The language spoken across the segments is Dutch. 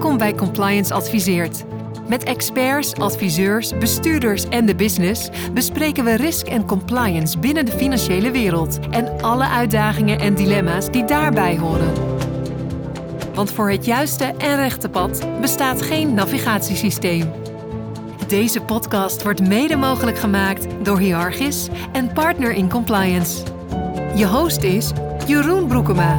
Welkom bij Compliance Adviseert. Met experts, adviseurs, bestuurders en de business bespreken we risk en compliance binnen de financiële wereld en alle uitdagingen en dilemma's die daarbij horen. Want voor het juiste en rechte pad bestaat geen navigatiesysteem. Deze podcast wordt mede mogelijk gemaakt door Hiargis en Partner in Compliance. Je host is Jeroen Broekema.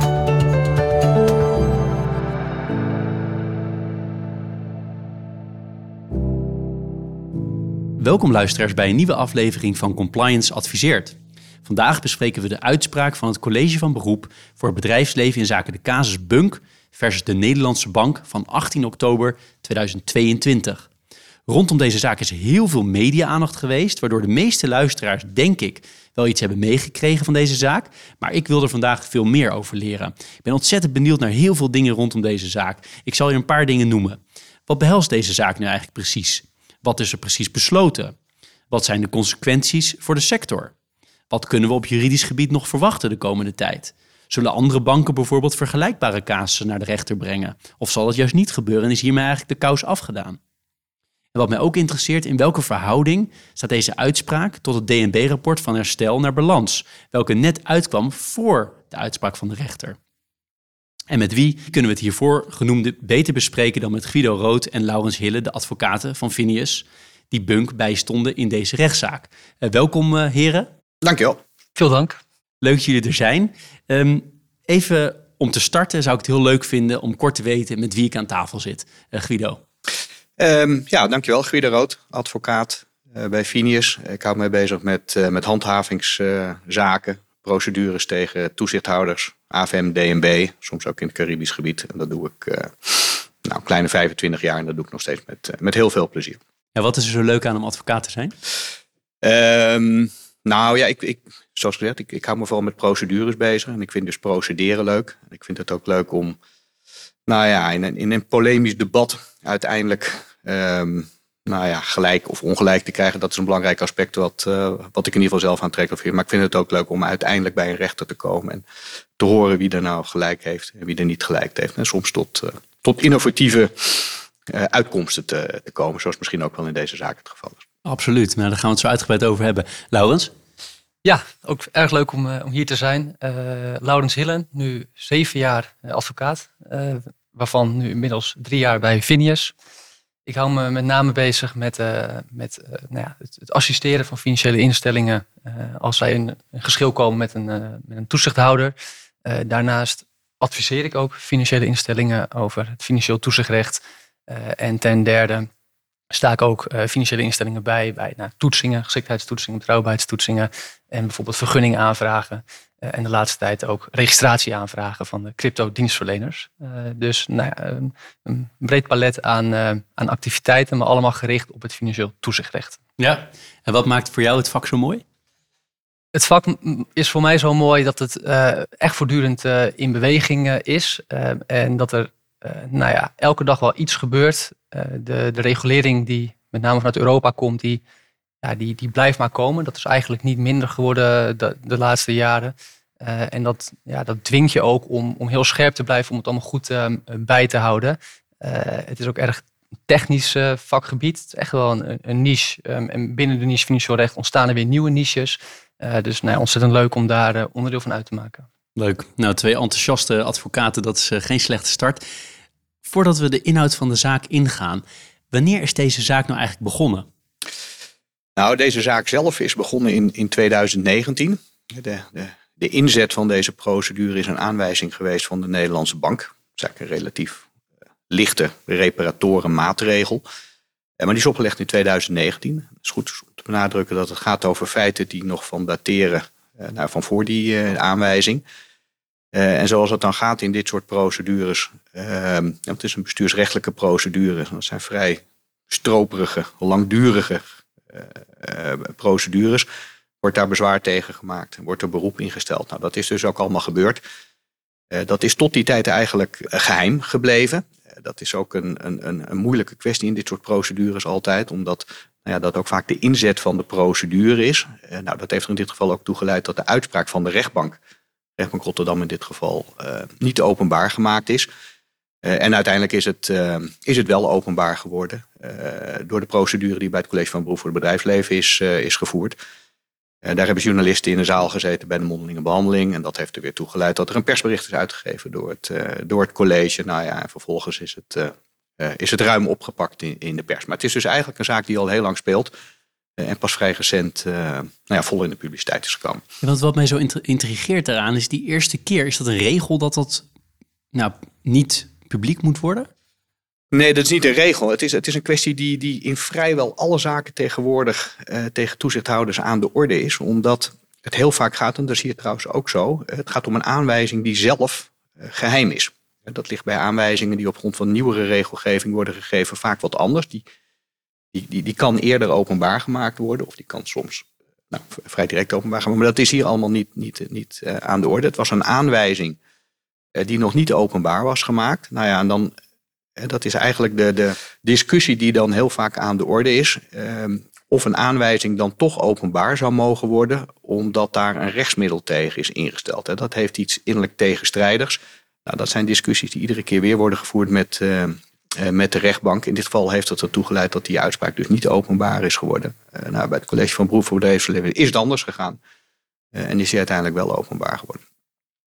Welkom luisteraars bij een nieuwe aflevering van Compliance Adviseert. Vandaag bespreken we de uitspraak van het College van Beroep voor het bedrijfsleven in zaken de casus Bunk versus de Nederlandse Bank van 18 oktober 2022. Rondom deze zaak is heel veel media-aandacht geweest, waardoor de meeste luisteraars, denk ik, wel iets hebben meegekregen van deze zaak. Maar ik wil er vandaag veel meer over leren. Ik ben ontzettend benieuwd naar heel veel dingen rondom deze zaak. Ik zal je een paar dingen noemen. Wat behelst deze zaak nu eigenlijk precies? Wat is er precies besloten? Wat zijn de consequenties voor de sector? Wat kunnen we op juridisch gebied nog verwachten de komende tijd? Zullen andere banken bijvoorbeeld vergelijkbare casussen naar de rechter brengen? Of zal dat juist niet gebeuren en is hiermee eigenlijk de kous afgedaan? En wat mij ook interesseert, in welke verhouding staat deze uitspraak tot het DNB-rapport van herstel naar balans, welke net uitkwam voor de uitspraak van de rechter? En met wie kunnen we het hiervoor genoemde beter bespreken dan met Guido Rood en Laurens Hille, de advocaten van Vinius, die Bunk bijstonden in deze rechtszaak. Uh, welkom uh, heren. Dankjewel. Veel dank. Leuk dat jullie er zijn. Um, even om te starten zou ik het heel leuk vinden om kort te weten met wie ik aan tafel zit. Uh, Guido. Um, ja, dankjewel. Guido Rood, advocaat bij Vinius. Ik hou me bezig met, met handhavingszaken, procedures tegen toezichthouders, AFM, DNB, soms ook in het Caribisch gebied. En dat doe ik uh, nou, kleine 25 jaar en dat doe ik nog steeds met, uh, met heel veel plezier. En wat is er zo leuk aan om advocaat te zijn? Um, nou ja, ik, ik, zoals gezegd, ik, ik hou me vooral met procedures bezig. En ik vind dus procederen leuk. En ik vind het ook leuk om, nou ja, in een, in een polemisch debat uiteindelijk um, nou ja, gelijk of ongelijk te krijgen. Dat is een belangrijk aspect wat, uh, wat ik in ieder geval zelf aantrekkelijk vind. Maar ik vind het ook leuk om uiteindelijk bij een rechter te komen en te horen wie er nou gelijk heeft en wie er niet gelijk heeft. En soms tot, uh, tot innovatieve uh, uitkomsten te, te, komen, zoals misschien ook wel in deze zaak het geval is. Absoluut, nou, daar gaan we het zo uitgebreid over hebben. Laurens? Ja, ook erg leuk om, om hier te zijn. Laurens Hillen, nu zeven jaar advocaat, waarvan nu inmiddels drie jaar bij Vinius. Ik hou me met name bezig met, uh, met uh, nou ja, het, assisteren van financiële instellingen uh, als zij in een geschil komen met een, met een toezichthouder. daarnaast adviseer ik ook financiële instellingen over het financieel toezichtrecht. en ten derde sta ik ook financiële instellingen bij bij nou, toetsingen, geschiktheidstoetsingen, betrouwbaarheidstoetsingen en bijvoorbeeld vergunningen aanvragen. Uh, en de laatste tijd ook registratie aanvragen van de crypto-dienstverleners. Uh, dus nou ja, een, breed palet aan, uh, aan activiteiten, maar allemaal gericht op het financieel toezichtrecht. Ja, en wat maakt voor jou het vak zo mooi? Het vak is voor mij zo mooi dat het echt voortdurend in beweging is. en dat er nou ja, elke dag wel iets gebeurt. de, de regulering die met name vanuit Europa komt, die ja, die, die blijft maar komen. Dat is eigenlijk niet minder geworden de, de laatste jaren. Uh, en dat, ja, dat dwingt je ook om, om heel scherp te blijven, om het allemaal goed uh, bij te houden. Uh, het is ook erg technisch vakgebied. Het is echt wel een, een niche. Um, en binnen de niche financieel recht ontstaan er weer nieuwe niches. dus nou, ontzettend leuk om daar onderdeel van uit te maken. Leuk. Nou, twee enthousiaste advocaten, dat is geen slechte start. Voordat we de inhoud van de zaak ingaan, wanneer is deze zaak nou eigenlijk begonnen? Nou, deze zaak zelf is begonnen in, in 2019. De, de, de inzet van deze procedure is een aanwijzing geweest van de Nederlandse bank. Dat is eigenlijk een relatief eh, lichte reparatoren maatregel. Maar die is opgelegd in 2019. Het is goed om te benadrukken dat het gaat over feiten die nog van dateren eh, nou, van voor die aanwijzing. En zoals het dan gaat in dit soort procedures, uh, het is een bestuursrechtelijke procedure, dat zijn vrij stroperige, langdurige procedures, wordt daar bezwaar tegen gemaakt. Wordt er beroep ingesteld. Nou, dat is dus ook allemaal gebeurd. Uh, dat is tot die tijd eigenlijk geheim gebleven. dat is ook een, een, een moeilijke kwestie in dit soort procedures altijd, omdat nou ja, dat ook vaak de inzet van de procedure is. nou, dat heeft er in dit geval ook toegeleid dat de uitspraak van de rechtbank, rechtbank Rotterdam in dit geval, niet openbaar gemaakt is. en uiteindelijk is het, is het wel openbaar geworden door de procedure die bij het College van Beroep voor het Bedrijfsleven is, is gevoerd. daar hebben journalisten in de zaal gezeten bij de mondelinge behandeling. En dat heeft er weer toe geleid dat er een persbericht is uitgegeven door het, door het college. Nou ja, en vervolgens is het, is het ruim opgepakt in, in de pers. Maar het is dus eigenlijk een zaak die al heel lang speelt. Eh, en pas vrij recent nou ja, vol in de publiciteit is gekomen. wat, wat mij zo intrigeert eraan is die eerste keer, is dat een regel dat dat nou, niet publiek moet worden? Nee, dat is niet een regel. Het is, het is een kwestie die, die in vrijwel alle zaken tegenwoordig uh, tegen toezichthouders aan de orde is. Omdat het heel vaak gaat, en dat zie je trouwens ook zo, het gaat om een aanwijzing die zelf uh, geheim is. Dat ligt bij aanwijzingen die op grond van nieuwere regelgeving worden gegeven vaak wat anders. Die die, die, die kan eerder openbaar gemaakt worden, of die kan soms nou, vrij direct openbaar gemaakt worden. Maar dat is hier allemaal niet, niet, niet aan de orde. Het was een aanwijzing die nog niet openbaar was gemaakt. Nou ja, en dan, dat is eigenlijk de, de discussie die dan heel vaak aan de orde is. Ehm, of een aanwijzing dan toch openbaar zou mogen worden, omdat daar een rechtsmiddel tegen is ingesteld. Dat heeft iets innerlijk tegenstrijdigs. Nou, dat zijn discussies die iedere keer weer worden gevoerd met, eh, met de rechtbank. In dit geval heeft dat ertoe geleid dat die uitspraak dus niet openbaar is geworden. Uh, nou, bij het college van beroep voor bedrijfsleven is het anders gegaan. En is die uiteindelijk wel openbaar geworden.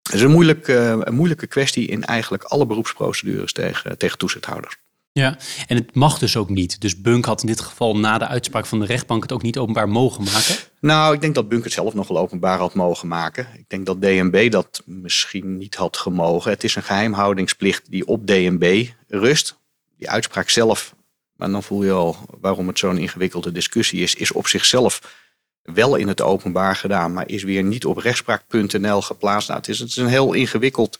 Het is een moeilijke, een moeilijke kwestie in eigenlijk alle beroepsprocedures tegen, tegen toezichthouders. Ja, en het mag dus ook niet. Dus Bunk had in dit geval na de uitspraak van de rechtbank het ook niet openbaar mogen maken? Nou, ik denk dat Bunk het zelf nog wel openbaar had mogen maken. Ik denk dat DNB dat misschien niet had gemogen. Het is een geheimhoudingsplicht die op DNB rust die uitspraak zelf, maar dan voel je al waarom het zo'n ingewikkelde discussie is, is op zichzelf wel in het openbaar gedaan, maar is weer niet op rechtspraak.nl geplaatst. Nou, het, is, het is een heel ingewikkeld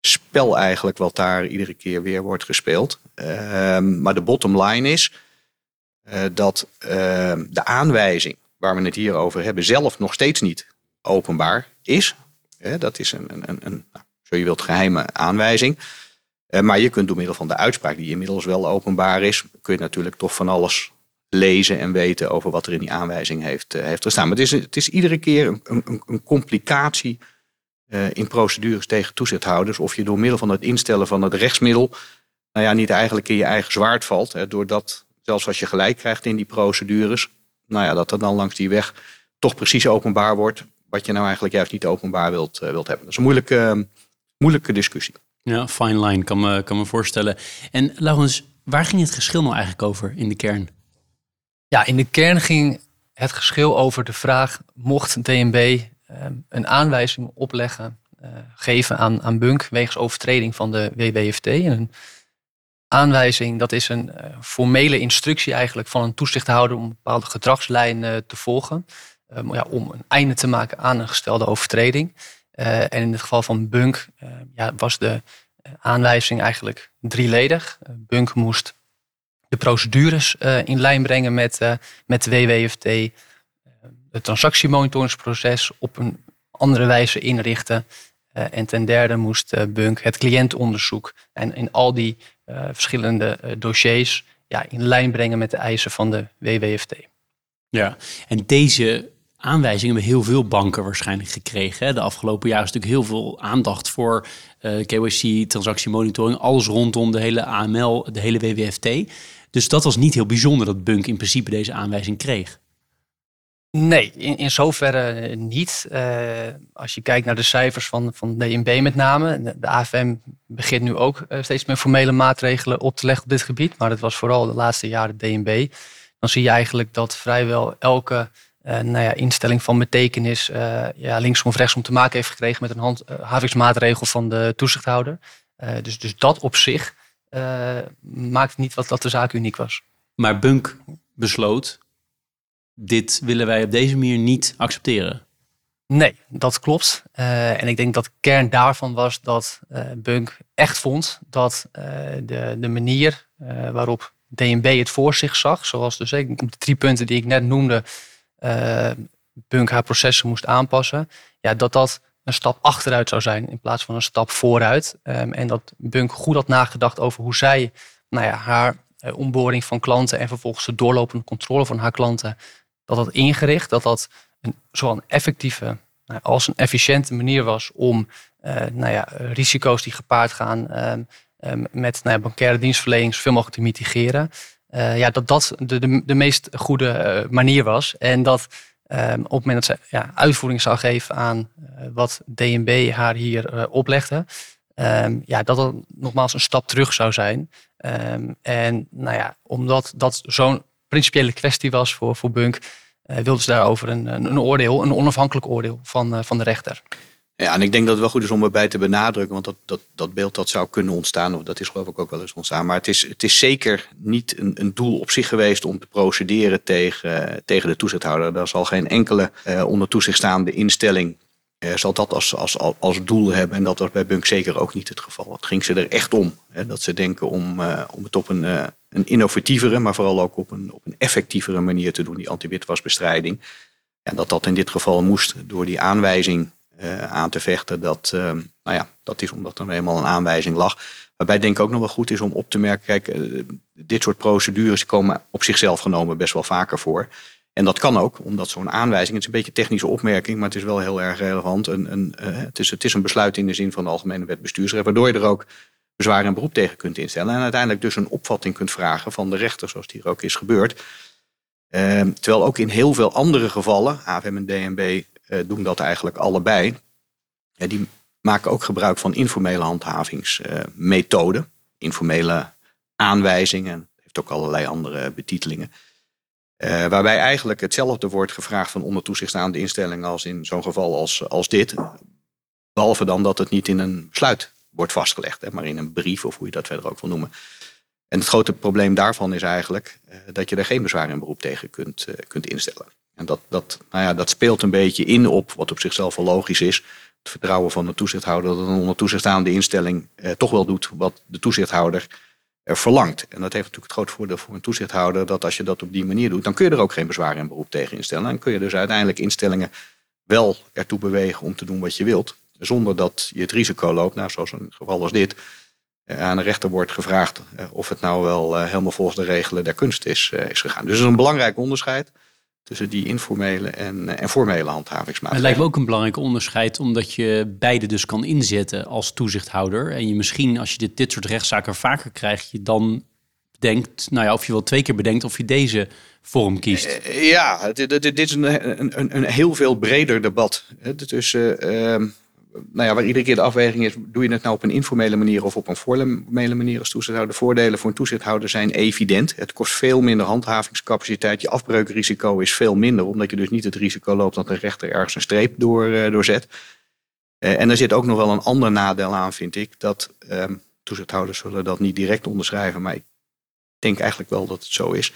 spel eigenlijk wat daar iedere keer weer wordt gespeeld. Ehm, maar de bottom line is uh, dat uh, de aanwijzing waar we het hier over hebben zelf nog steeds niet openbaar is. Dat is een, een, een, een nou, zo je wilt, geheime aanwijzing. Eh, maar je kunt door middel van de uitspraak, die inmiddels wel openbaar is, kun je natuurlijk toch van alles lezen en weten over wat er in die aanwijzing heeft, uh, heeft gestaan. Maar het is, het is iedere keer een, een, een complicatie uh, in procedures tegen toezichthouders. Of je door middel van het instellen van het rechtsmiddel, nou ja, niet eigenlijk in je eigen zwaard valt. Hè, doordat, zelfs als je gelijk krijgt in die procedures, nou ja, dat er dan langs die weg toch precies openbaar wordt. Wat je nou eigenlijk juist niet openbaar wilt, wilt hebben. Dat is een moeilijke, moeilijke discussie. Ja, fine line, kan me, kan me voorstellen. En Laurens, waar ging het geschil nou eigenlijk over in de kern? Ja, in de kern ging het geschil over de vraag: mocht DNB ehm, een aanwijzing opleggen, uh, geven aan, aan Bunk wegens overtreding van de WWFT? een aanwijzing, dat is een uh, formele instructie eigenlijk van een toezichthouder om een bepaalde gedragslijn te volgen. Um, ja, om een einde te maken aan een gestelde overtreding. En in het geval van Bunk uh, ja, was de eh, aanwijzing eigenlijk drieledig. Bunk moest de procedures in lijn brengen met, met de WWFT, het transactiemonitoringsproces op een andere wijze inrichten. en ten derde moest Bunk het cliëntonderzoek en in al die verschillende dossiers ja, in lijn brengen met de eisen van de WWFT. Ja, en deze aanwijzingen hebben heel veel banken waarschijnlijk gekregen. De afgelopen jaren is natuurlijk heel veel aandacht voor KYC, transactiemonitoring, alles rondom de hele AML, de hele WWFT. Dus dat was niet heel bijzonder dat Bunk in principe deze aanwijzing kreeg. Nee, in, in zoverre niet. Uh, als je kijkt naar de cijfers van, van DNB met name. De, AFM begint nu ook uh, steeds meer formele maatregelen op te leggen op dit gebied. Maar het was vooral de laatste jaren DNB. Dan zie je eigenlijk dat vrijwel elke uh, nou ja, instelling van betekenis ja, linksom of rechtsom te maken heeft gekregen met een handhavingsmaatregel uh, van de toezichthouder. Eh, dus, dus dat op zich maakt niet wat dat de zaak uniek was. Maar Bunk besloot, dit willen wij op deze manier niet accepteren. Nee, dat klopt. en ik denk dat de kern daarvan was dat Bunk echt vond dat de, de manier waarop DNB het voor zich zag, zoals dus de drie punten die ik net noemde, Bunk haar processen moest aanpassen, ja, dat dat een stap achteruit zou zijn in plaats van een stap vooruit. Um, en dat Bunk goed had nagedacht over hoe zij nou ja, haar uh, onboarding van klanten en vervolgens de doorlopende controle van haar klanten, dat dat ingericht, dat dat een, zowel effectieve nou, als een efficiënte manier was om uh, nou ja, risico's die gepaard gaan um, met nou bankaire dienstverlening zoveel mogelijk te mitigeren. ja, dat dat de, de meest goede manier was. En dat Um, op het moment dat ze ja, uitvoering zou geven aan wat DNB haar hier oplegde, um, ja, dat dat nogmaals een stap terug zou zijn. Um, en nou ja, omdat dat zo'n principiële kwestie was voor, voor Bunk, uh, wilden ze daarover een, een, oordeel, een onafhankelijk oordeel van, van de rechter. Ja, en ik denk dat het wel goed is om erbij te benadrukken, want dat, dat, dat beeld dat zou kunnen ontstaan, of dat is geloof ik ook wel eens ontstaan. Maar het is, het is zeker niet een, een doel op zich geweest om te procederen tegen, tegen de toezichthouder. Daar zal geen enkele uh, onder toezicht staande instelling uh, zal dat als, als, als doel hebben. En dat was bij Bunk zeker ook niet het geval. Het ging ze er echt om. Hè, dat ze denken om, uh, om het op een, uh, een innovatievere, maar vooral ook op een, op een effectievere manier te doen, die anti-witwasbestrijding. En dat dat in dit geval moest door die aanwijzing aan te vechten. Dat, nou ja, dat is omdat er eenmaal een aanwijzing lag. Waarbij denk ik ook nog wel goed is om op te merken, kijk, dit soort procedures komen op zichzelf genomen best wel vaker voor. En dat kan ook, omdat zo'n aanwijzing, het is een beetje een technische opmerking, maar het is wel heel erg relevant. Een, een, het, is, het is een besluit in de zin van de Algemene Wet Bestuursrecht, waardoor je er ook bezwaar en beroep tegen kunt instellen. En uiteindelijk dus een opvatting kunt vragen van de rechter, zoals die hier ook is gebeurd. Uh, terwijl ook in heel veel andere gevallen, AFM en DNB eh, doen dat eigenlijk allebei. die maken ook gebruik van informele handhavingsmethoden, informele aanwijzingen, heeft ook allerlei andere betitelingen. Uh, waarbij eigenlijk hetzelfde wordt gevraagd van onder toezicht staande instellingen als in zo'n geval als, als dit. Behalve dan dat het niet in een besluit wordt vastgelegd, hè, maar in een brief of hoe je dat verder ook wil noemen. En het grote probleem daarvan is eigenlijk uh, dat je er geen bezwaar en beroep tegen kunt, kunt instellen. En dat, dat, nou ja, dat speelt een beetje in op wat op zichzelf wel logisch is. Het vertrouwen van de toezichthouder dat een onder staande instelling toch wel doet wat de toezichthouder verlangt. En dat heeft natuurlijk het groot voordeel voor een toezichthouder dat als je dat op die manier doet, dan kun je er ook geen bezwaar en beroep tegen instellen. En kun je dus uiteindelijk instellingen wel ertoe bewegen om te doen wat je wilt, zonder dat je het risico loopt, nou, zoals een geval als dit, eh, aan de rechter wordt gevraagd eh, of het nou wel eh, helemaal volgens de regelen der kunst is, is gegaan. Dus dat is een belangrijk onderscheid tussen die informele en, en formele handhavingsmaatregelen. Het lijkt me ook een belangrijk onderscheid, omdat je beide dus kan inzetten als toezichthouder. En je misschien, als je dit, dit soort rechtszaken vaker krijgt, je dan denkt, nou ja, of je wel twee keer bedenkt of je deze vorm kiest. Eh, ja, dit, dit, is een, een, een, heel veel breder debat. Tussen uh, nou ja, waar iedere keer de afweging is, doe je het nou op een informele manier of op een formele manier als toezichthouder? De voordelen voor een toezichthouder zijn evident. Het kost veel minder handhavingscapaciteit. Je afbreukrisico is veel minder, omdat je dus niet het risico loopt dat een rechter ergens een streep door, uh, doorzet. Uh, en er zit ook nog wel een ander nadeel aan, vind ik. Dat uh, toezichthouders zullen dat niet direct onderschrijven, maar ik denk eigenlijk wel dat het zo is.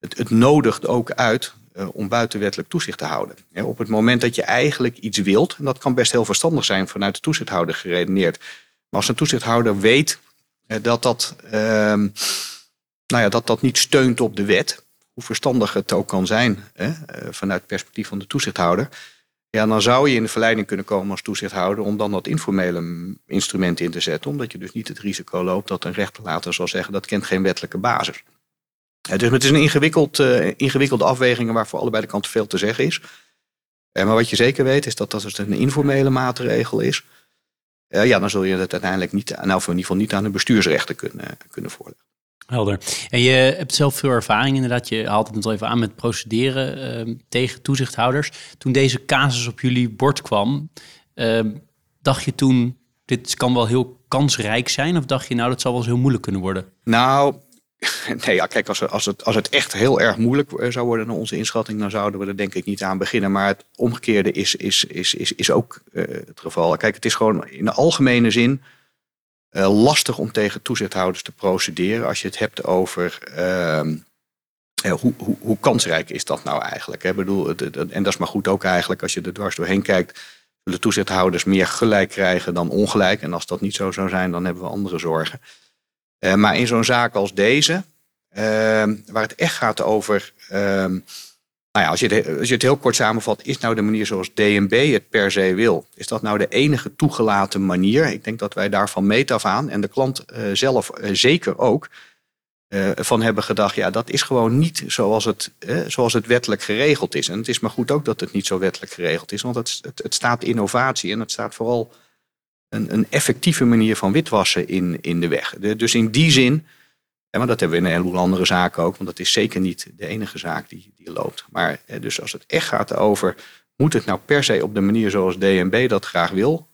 Het, het nodigt ook uit om buitenwettelijk toezicht te houden. Op het moment dat je eigenlijk iets wilt, en dat kan best heel verstandig zijn vanuit de toezichthouder geredeneerd. Maar als een toezichthouder weet uh, dat, dat, uh, nou ja, dat dat niet steunt op de wet, hoe verstandig het ook kan zijn uh, vanuit het perspectief van de toezichthouder. Ja, dan zou je in de verleiding kunnen komen als toezichthouder om dan dat informele instrument in te zetten. Omdat je dus niet het risico loopt dat een rechter later zal zeggen dat kent geen wettelijke basis dus het is een ingewikkeld, uh, ingewikkelde afweging waar voor allebei de kanten veel te zeggen is. Uh, maar wat je zeker weet is dat dat dus een informele maatregel is. Uh, ja, dan zul je het uiteindelijk niet, nou in ieder geval niet aan de bestuursrechten kunnen, kunnen voorleggen. Helder. En je hebt zelf veel ervaring inderdaad. Je haalt het al even aan met procederen ehm, tegen toezichthouders. Toen deze casus op jullie bord kwam, ehm, dacht je toen, dit kan wel heel kansrijk zijn? Of dacht je, nou, dat zal wel eens heel moeilijk kunnen worden? Nou, Nee, ja, kijk, als, als, het, als het echt heel erg moeilijk eh, zou worden naar onze inschatting, dan zouden we er denk ik niet aan beginnen. Maar het omgekeerde is, is, is, is, is ook uh, het geval. Kijk, het is gewoon in de algemene zin uh, lastig om tegen toezichthouders te procederen als je het hebt over uh, hoe, hoe, hoe, kansrijk is dat nou eigenlijk. Hè? Bedoel, het, en dat is maar goed ook eigenlijk als je er dwars doorheen kijkt. Zullen toezichthouders meer gelijk krijgen dan ongelijk? En als dat niet zo zou zijn, dan hebben we andere zorgen. Uh, maar in zo'n zaak als deze, uh, waar het echt gaat over. Uh, nou ja, als je, het, als je het heel kort samenvat, is nou de manier zoals DNB het per se wil? Is dat nou de enige toegelaten manier? Ik denk dat wij daarvan meet af aan en de klant uh, zelf zeker ook. van hebben gedacht, ja, dat is gewoon niet zoals het, zoals het wettelijk geregeld is. En het is maar goed ook dat het niet zo wettelijk geregeld is, want het, het, het staat innovatie en het staat vooral een, een effectieve manier van witwassen in, in de weg. dus in die zin, en maar dat hebben we in een heleboel andere zaken ook, want dat is zeker niet de enige zaak die, die loopt. Maar dus als het echt gaat over, moet het nou per se op de manier zoals DNB dat graag wil,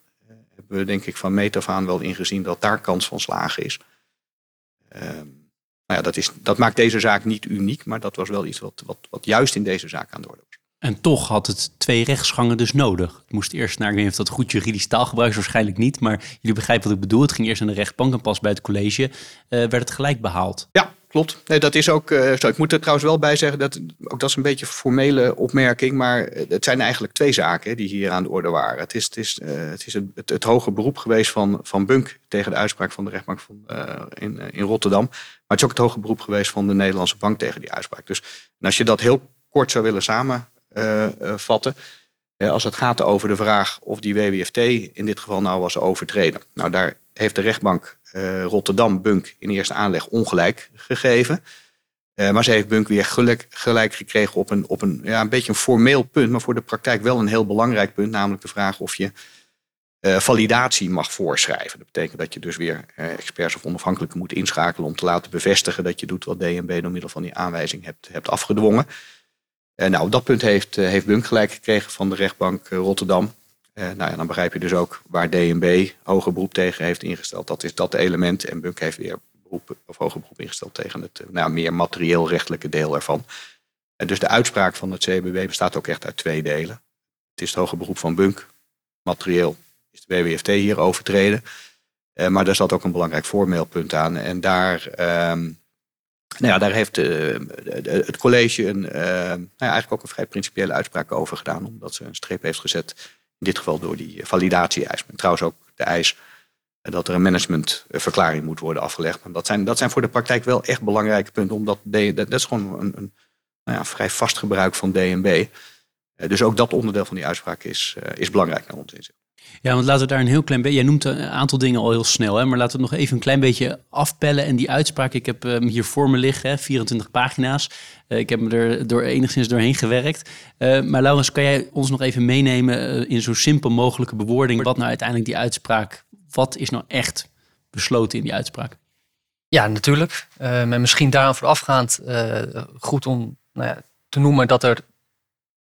hebben we denk ik van meet af aan wel ingezien dat daar kans van slagen is. Um, nou ja, dat, is, dat maakt deze zaak niet uniek, maar dat was wel iets wat, wat, wat juist in deze zaak aan de orde was. En toch had het twee rechtsgangen dus nodig. Het moest eerst naar, ik weet niet of dat goed juridisch taalgebruik is, waarschijnlijk niet. Maar jullie begrijpen wat ik bedoel. Het ging eerst naar de rechtbank en pas bij het college uh, werd het gelijk behaald. Ja, klopt. Nee, dat is ook uh, zo. Ik moet er trouwens wel bij zeggen, dat, ook dat is een beetje een formele opmerking. Maar het zijn eigenlijk twee zaken die hier aan de orde waren. Het is het, is, het, is het, het, hoge beroep geweest van, van Bunk tegen de uitspraak van de rechtbank van, in, in Rotterdam. Maar het is ook het hoge beroep geweest van de Nederlandse bank tegen die uitspraak. Dus als je dat heel kort zou willen samen vatten. als het gaat over de vraag of die WWFT in dit geval nou was overtreden. Nou, daar heeft de rechtbank uh, Rotterdam Bunk in eerste aanleg ongelijk gegeven. maar ze heeft Bunk weer gelijk, gelijk gekregen op, een, op een, ja, een beetje een formeel punt, maar voor de praktijk wel een heel belangrijk punt, namelijk de vraag of je validatie mag voorschrijven. Dat betekent dat je dus weer experts of onafhankelijken moet inschakelen om te laten bevestigen dat je doet wat DNB door middel van die aanwijzing hebt, hebt afgedwongen. Uh, nou, op dat punt heeft, uh, heeft Bunk gelijk gekregen van de rechtbank uh, Rotterdam. nou ja, dan begrijp je dus ook waar DNB hoger beroep tegen heeft ingesteld. Dat is dat element. En Bunk heeft weer beroep, of hoger beroep ingesteld tegen het nou, meer materieel rechtelijke deel ervan. Dus de uitspraak van het CBB bestaat ook echt uit twee delen. Het is het hoger beroep van Bunk. Materieel is de WWFT hier overtreden. maar daar zat ook een belangrijk voormeelpunt aan. En daar ehm, nou ja, daar heeft uh, het college een, uh, nou ja, eigenlijk ook een vrij principiële uitspraak over gedaan. Omdat ze een streep heeft gezet, in dit geval door die validatie-eis. Trouwens ook de eis dat er een managementverklaring moet worden afgelegd. Maar dat zijn, dat zijn voor de praktijk wel echt belangrijke punten. Omdat dat, dat is gewoon een, een nou ja, vrij vast gebruik van DNB. dus ook dat onderdeel van die uitspraak is, is belangrijk naar ons inzicht. Ja, want laten we daar een heel klein beetje. Jij noemt een aantal dingen al heel snel, hè, maar laten we het nog even een klein beetje afpellen. En die uitspraak, ik heb hem hier voor me liggen, 24 pagina's. Uh, ik heb me er door, enigszins doorheen gewerkt. Uh, maar Laurens, kan jij ons nog even meenemen uh, in zo simpel mogelijke bewoording? Wat nou uiteindelijk die uitspraak, wat is nou echt besloten in die uitspraak? Ja, natuurlijk. maar misschien daaraan voorafgaand goed om nou ja, te noemen dat er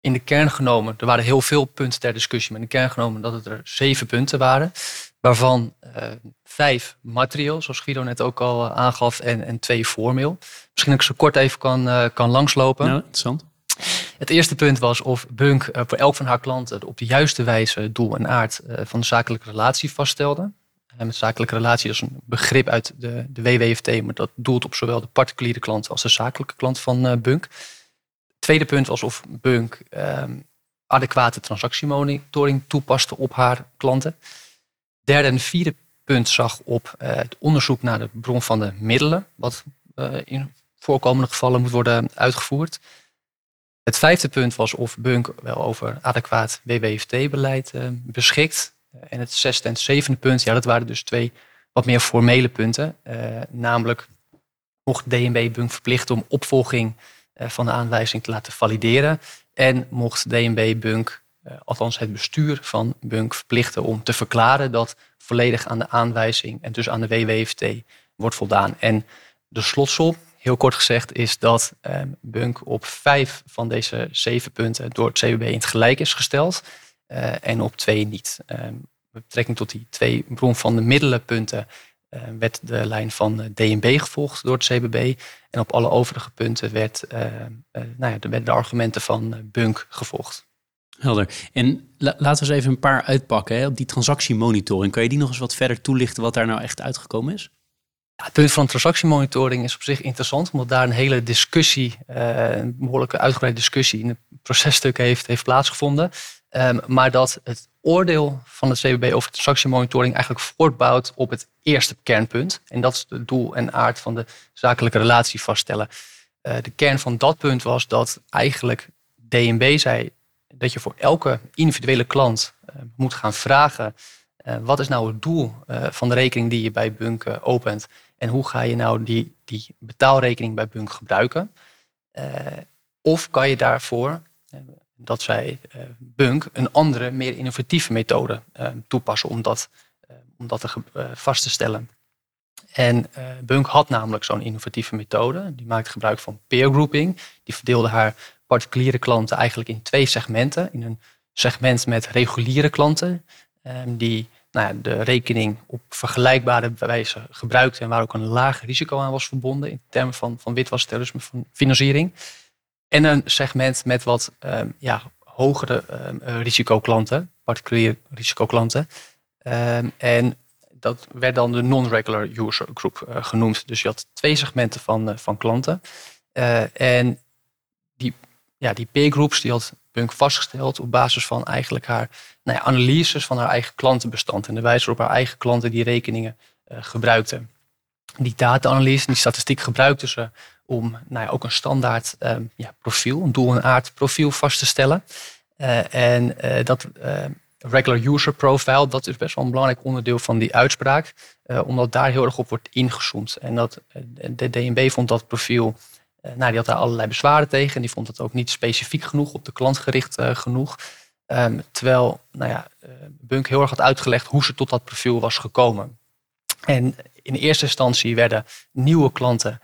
in de kern genomen, er waren heel veel punten ter discussie, maar in de kern genomen dat het er zeven punten waren. Waarvan uh, vijf materieel, zoals Guido net ook al eh, aangaf, en, en twee formeel. Misschien dat ik zo kort even kan, uh, kan langslopen. Ja, interessant. Het eerste punt was of Bunk voor elk van haar klanten op de juiste wijze doel en aard van de zakelijke relatie vaststelde. En met zakelijke relatie is een begrip uit de, de WWFT, maar dat doelt op zowel de particuliere klant als de zakelijke klant van Bunk. Tweede punt was of Bunk um, adequate transactiemonitoring toepaste op haar klanten. Derde en vierde punt zag op uh, het onderzoek naar de bron van de middelen, wat uh, in voorkomende gevallen moet worden uitgevoerd. Het vijfde punt was of Bunk wel over adequaat WWFT-beleid uh, beschikt. En het zesde en zevende punt, ja, dat waren dus twee wat meer formele punten. namelijk mocht DNB Bunk verplichten om opvolging eh, van de aanwijzing te laten valideren. En mocht DNB Bunk, eh, althans het bestuur van Bunk, verplichten om te verklaren dat volledig aan de aanwijzing en dus aan de WWFT wordt voldaan. En de slotsom, heel kort gezegd, is dat eh, Bunk op vijf van deze zeven punten door het CWB in het gelijk is gesteld en op twee niet. met betrekking tot die twee bron van de middelenpunten werd de lijn van eh, DNB gevolgd door het CBB. En op alle overige punten werd, uh, nou ja, werden de argumenten van Bunk gevolgd. Helder. En laten we eens even een paar uitpakken. Hè. Op die transactiemonitoring, kan je die nog eens wat verder toelichten wat daar nou echt uitgekomen is? Ja, het punt van transactiemonitoring is op zich interessant, omdat daar een hele discussie, een behoorlijke uitgebreide discussie in het processtuk heeft, heeft plaatsgevonden. Um, maar dat het oordeel van het CBB over transactiemonitoring eigenlijk voortbouwt op het eerste kernpunt. En dat is het doel en aard van de zakelijke relatie vaststellen. Uh, de kern van dat punt was dat eigenlijk DNB zei dat je voor elke individuele klant uh, moet gaan vragen. Uh, wat is nou het doel van de rekening die je bij Bunk opent? En hoe ga je nou die, die betaalrekening bij Bunk gebruiken? of kan je daarvoor dat zij uh, Bunk een andere, meer innovatieve methode uh, toepassen om, dat, uh, om dat te, vast te stellen. En Bunk had namelijk zo'n innovatieve methode. Die maakte gebruik van peer grouping. Die verdeelde haar particuliere klanten eigenlijk in twee segmenten. In een segment met reguliere klanten, ehm, die nou ja, de rekening op vergelijkbare wijze gebruikten en waar ook een laag risico aan was verbonden in termen van, van witwasterrorisme, financiering. En een segment met wat um, ja, hogere um, risicoklanten, particuliere risicoklanten. Um, en dat werd dan de non-regular user group uh, genoemd. Dus je had twee segmenten van, uh, van klanten. Uh, en die, ja, die peer groups die had Bunk vastgesteld op basis van eigenlijk haar nou ja, analyses van haar eigen klantenbestand en de wijze waarop haar eigen klanten die rekeningen gebruikten. Die data-analyse, die statistiek gebruikten ze om nou ja, ook een standaard um, ja, profiel, een doel- en aard profiel vast te stellen. Uh, en uh, dat regular user profile, dat is best wel een belangrijk onderdeel van die uitspraak, omdat daar heel erg op wordt ingezoomd. En dat, de DNB vond dat profiel nou, die had daar allerlei bezwaren tegen. En die vond het ook niet specifiek genoeg, op de klant gericht genoeg. Um, terwijl nou ja, Bunk heel erg had uitgelegd hoe ze tot dat profiel was gekomen. En in eerste instantie werden nieuwe klanten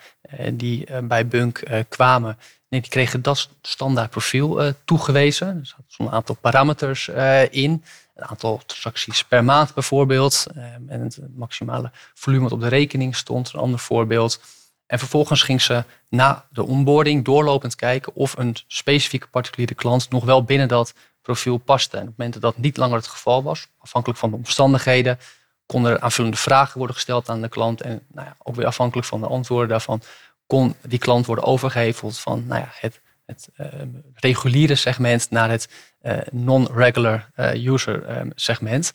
die bij Bunk kwamen, nee, die kregen dat standaard profiel toegewezen. Dus er zat een aantal parameters in. Een aantal transacties per maand bijvoorbeeld. En het maximale volume wat op de rekening stond, een ander voorbeeld. En vervolgens ging ze na de onboarding doorlopend kijken of een specifieke particuliere klant nog wel binnen dat profiel paste. En op het moment dat dat niet langer het geval was, afhankelijk van de omstandigheden, konden er aanvullende vragen worden gesteld aan de klant. En nou ja, ook weer afhankelijk van de antwoorden daarvan, kon die klant worden overgeheveld van nou ja, het, het uh, reguliere segment naar het uh, non-regular uh, user segment.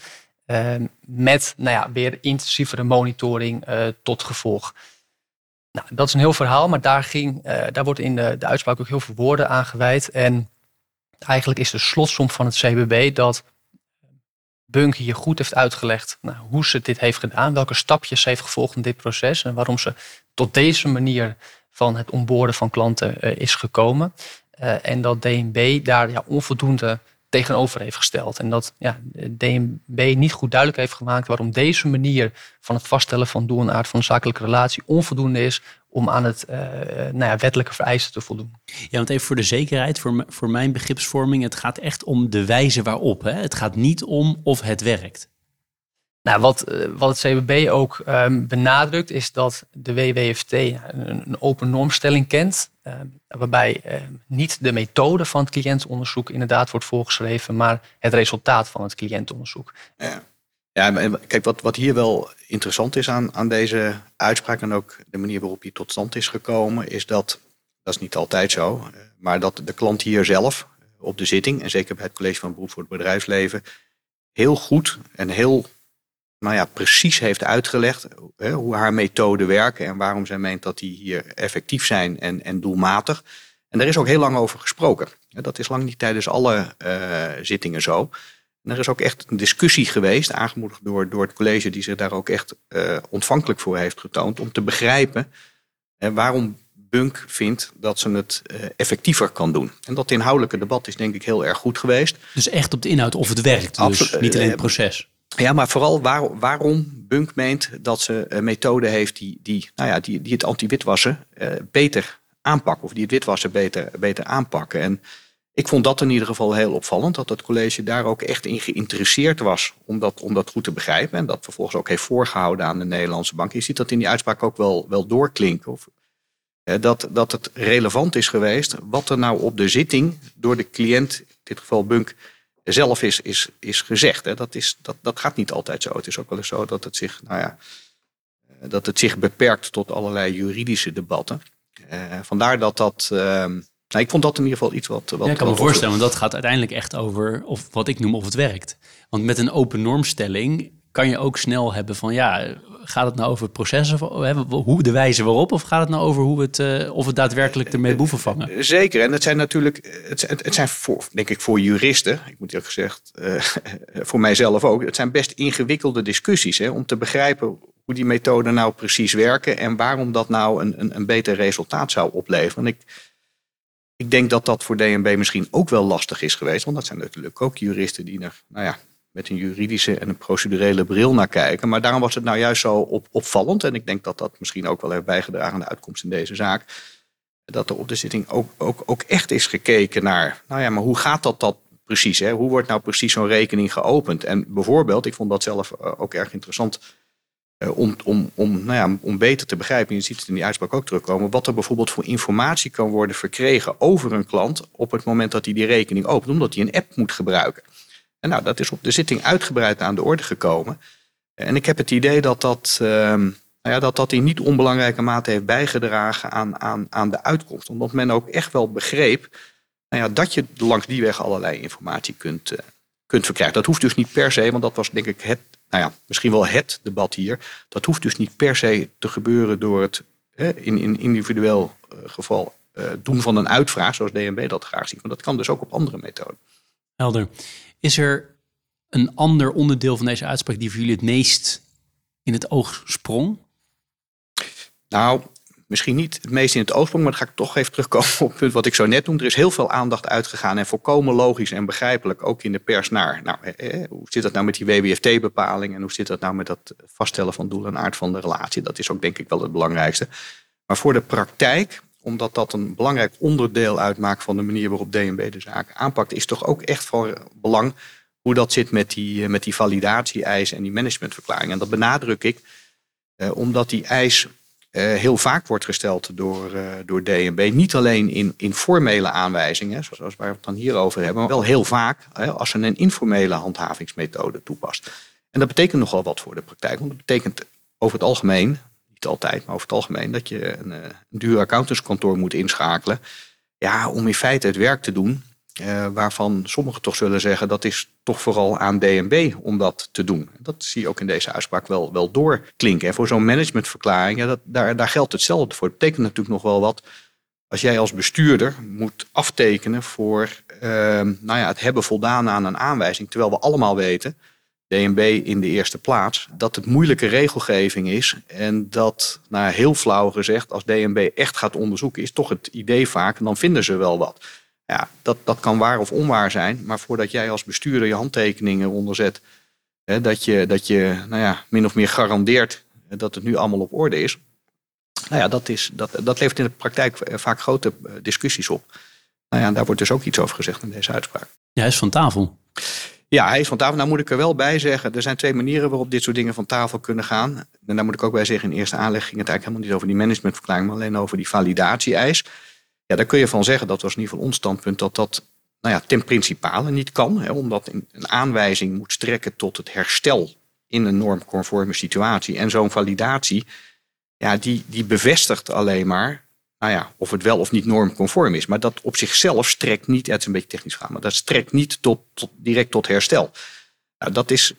met nou ja, weer intensievere monitoring tot gevolg. Nou, dat is een heel verhaal, maar daar, ging, daar wordt in de, de uitspraak ook heel veel woorden aan gewijd. En eigenlijk is de slotsom van het CBB dat Bunk hier goed heeft uitgelegd nou, hoe ze dit heeft gedaan, welke stapjes ze heeft gevolgd in dit proces en waarom ze tot deze manier van het onboorden van klanten uh, is gekomen. Uh, en dat DNB daar ja, onvoldoende tegenover heeft gesteld. En dat ja, DNB niet goed duidelijk heeft gemaakt waarom deze manier van het vaststellen van doel aard van een zakelijke relatie onvoldoende is om aan het uh, nou ja, wettelijke vereisten te voldoen. Ja, want even voor de zekerheid, voor, voor mijn begripsvorming, het gaat echt om de wijze waarop. Hè? Het gaat niet om of het werkt. Nou, wat, eh, wat het CBB ook um, benadrukt is dat de WWFT een, een open normstelling kent. Um, waarbij um, niet de methode van het cliëntonderzoek inderdaad wordt voorgeschreven, maar het resultaat van het cliëntonderzoek. Ja, ja kijk, wat, wat hier wel interessant is aan, aan deze uitspraak en ook de manier waarop die tot stand is gekomen, is dat, dat is niet altijd zo, eh, maar dat de klant hier zelf op de zitting, en zeker bij het College van Beroep voor het Bedrijfsleven, heel goed en heel nou ja, precies heeft uitgelegd hè, hoe haar methoden werken en waarom zij meent dat die hier effectief zijn en, en doelmatig. En daar is ook heel lang over gesproken. Dat is lang niet tijdens alle zittingen zo. En er is ook echt een discussie geweest, aangemoedigd door, door het college, die zich daar ook echt uh, ontvankelijk voor heeft getoond, om te begrijpen waarom Bunk vindt dat ze het uh, effectiever kan doen. En dat inhoudelijke debat is denk ik heel erg goed geweest. Dus echt op de inhoud of het werkt, dus niet alleen het proces. Ja, maar vooral waar, waarom Bunk meent dat ze een methode heeft die, die, nou ja, die, die het anti-witwassen beter aanpakken. Of die het witwassen beter, beter aanpakken. En ik vond dat in ieder geval heel opvallend. Dat het college daar ook echt in geïnteresseerd was om dat, om dat goed te begrijpen. En dat vervolgens ook heeft voorgehouden aan de Nederlandse bank. Je ziet dat in die uitspraak ook wel, wel doorklinken. Of, dat, dat het relevant is geweest wat er nou op de zitting door de cliënt, in dit geval Bunk, zelf is, is, is gezegd. Hè. Dat, is, dat, dat gaat niet altijd zo. Het is ook wel eens zo dat het zich, nou ja, eh, dat het zich beperkt tot allerlei juridische debatten. Uh, vandaar dat dat. Uh, nou, ik vond dat in ieder geval iets wat. wat ja, ik kan me voorstellen, want dat gaat uiteindelijk echt over of wat ik noem of het werkt. Want met een open normstelling kan je ook snel hebben van ja, gaat het nou over processen, hoe de wijze waarop, of gaat het nou over hoe het, uh, of het daadwerkelijk ermee boeven vangen? Zeker, en het zijn natuurlijk, het, het zijn voor, denk ik voor juristen, ik moet eerlijk gezegd, uh, voor mijzelf ook, het zijn best ingewikkelde discussies hè, om te begrijpen hoe die methoden nou precies werken en waarom dat nou een, een, een beter resultaat zou opleveren. En ik, ik denk dat dat voor DNB misschien ook wel lastig is geweest, want dat zijn natuurlijk ook juristen die er, nou ja, met een juridische en een procedurele bril naar kijken. Maar daarom was het nou juist zo op, opvallend. En ik denk dat dat misschien ook wel heeft bijgedragen aan de uitkomst in deze zaak. Dat er op de zitting ook, ook, ook echt is gekeken naar, nou ja, maar hoe gaat dat, dat precies? Hè? Hoe wordt nou precies zo'n rekening geopend? En bijvoorbeeld, ik vond dat zelf ook erg interessant eh, om, om, om, nou ja, om beter te begrijpen, je ziet het in die uitspraak ook terugkomen, wat er bijvoorbeeld voor informatie kan worden verkregen over een klant op het moment dat hij die rekening opent, omdat hij een app moet gebruiken. En nou, dat is op de zitting uitgebreid aan de orde gekomen. En ik heb het idee dat dat, ehm, nou ja, dat, dat in niet onbelangrijke mate heeft bijgedragen aan, aan, aan de uitkomst. Omdat men ook echt wel begreep nou ja, dat je langs die weg allerlei informatie kunt, uh, kunt verkrijgen. Dat hoeft dus niet per se, want dat was denk ik het nou ja, misschien wel het debat hier. Dat hoeft dus niet per se te gebeuren door het hè, in, in individueel uh, geval uh, doen van een uitvraag, zoals DNB dat graag ziet. Maar dat kan dus ook op andere methoden. Helder. Is er een ander onderdeel van deze uitspraak die voor jullie het meest in het oog sprong? Nou, misschien niet het meest in het oogsprong, maar dan ga ik toch even terugkomen op het punt wat ik zo net noemde. Er is heel veel aandacht uitgegaan en volkomen logisch en begrijpelijk, ook in de pers, naar nou, eh, hoe zit dat nou met die WWFT-bepaling en hoe zit dat nou met dat vaststellen van doel en aard van de relatie. Dat is ook denk ik wel het belangrijkste. Maar voor de praktijk, omdat dat een belangrijk onderdeel uitmaakt van de manier waarop DNB de zaak aanpakt, is toch ook echt van belang hoe dat zit met die, met die validatie-eisen en die managementverklaring. En dat benadruk ik, eh, omdat die eis uh, heel vaak wordt gesteld door, uh, door DNB. Niet alleen in, in formele aanwijzingen, zoals waar we het dan hier over hebben, maar wel heel vaak hè, als ze een informele handhavingsmethode toepast. En dat betekent nogal wat voor de praktijk. Want dat betekent over het algemeen, niet altijd, maar over het algemeen, dat je een, een duur accountantskantoor moet inschakelen. Ja, om in feite het werk te doen uh, waarvan sommigen toch zullen zeggen dat is toch vooral aan DNB om dat te doen. Dat zie je ook in deze uitspraak wel, wel doorklinken. En voor zo'n managementverklaring, dat, daar, daar geldt hetzelfde voor. Het betekent natuurlijk nog wel wat als jij als bestuurder moet aftekenen voor uh, nou ja, het hebben voldaan aan een aanwijzing. Terwijl we allemaal weten, DNB in de eerste plaats, dat het moeilijke regelgeving is. En dat, nou, heel flauw gezegd, als DNB echt gaat onderzoeken, is toch het idee vaak, dan vinden ze wel wat. Ja, dat, dat kan waar of onwaar zijn. Maar voordat jij als bestuurder je handtekeningen onderzet, hè, dat, je, dat je nou ja, min of meer garandeert dat het nu allemaal op orde is. Nou ja, dat, is, dat, dat levert in de praktijk vaak grote eh, discussies op. Nou ja, daar wordt dus ook iets over gezegd in deze uitspraak. Ja, hij is van tafel. Ja, hij is van tafel. Nou moet ik er wel bij zeggen, er zijn twee manieren waarop dit soort dingen van tafel kunnen gaan. En daar moet ik ook bij zeggen, in eerste aanleg ging het eigenlijk helemaal niet over die managementverklaring, maar alleen over die validatie-eis. Ja, daar kun je van zeggen, dat was in ieder geval ons standpunt, dat dat nou ja, ten principale niet kan. Hè, omdat een aanwijzing moet strekken tot het herstel in een normconforme situatie. En zo'n validatie, ja, die, die bevestigt alleen maar nou ja, of het wel of niet normconform is. Maar dat op zichzelf strekt niet, het is een beetje technisch gaan, maar dat strekt niet tot, tot direct tot herstel. Nou, dat is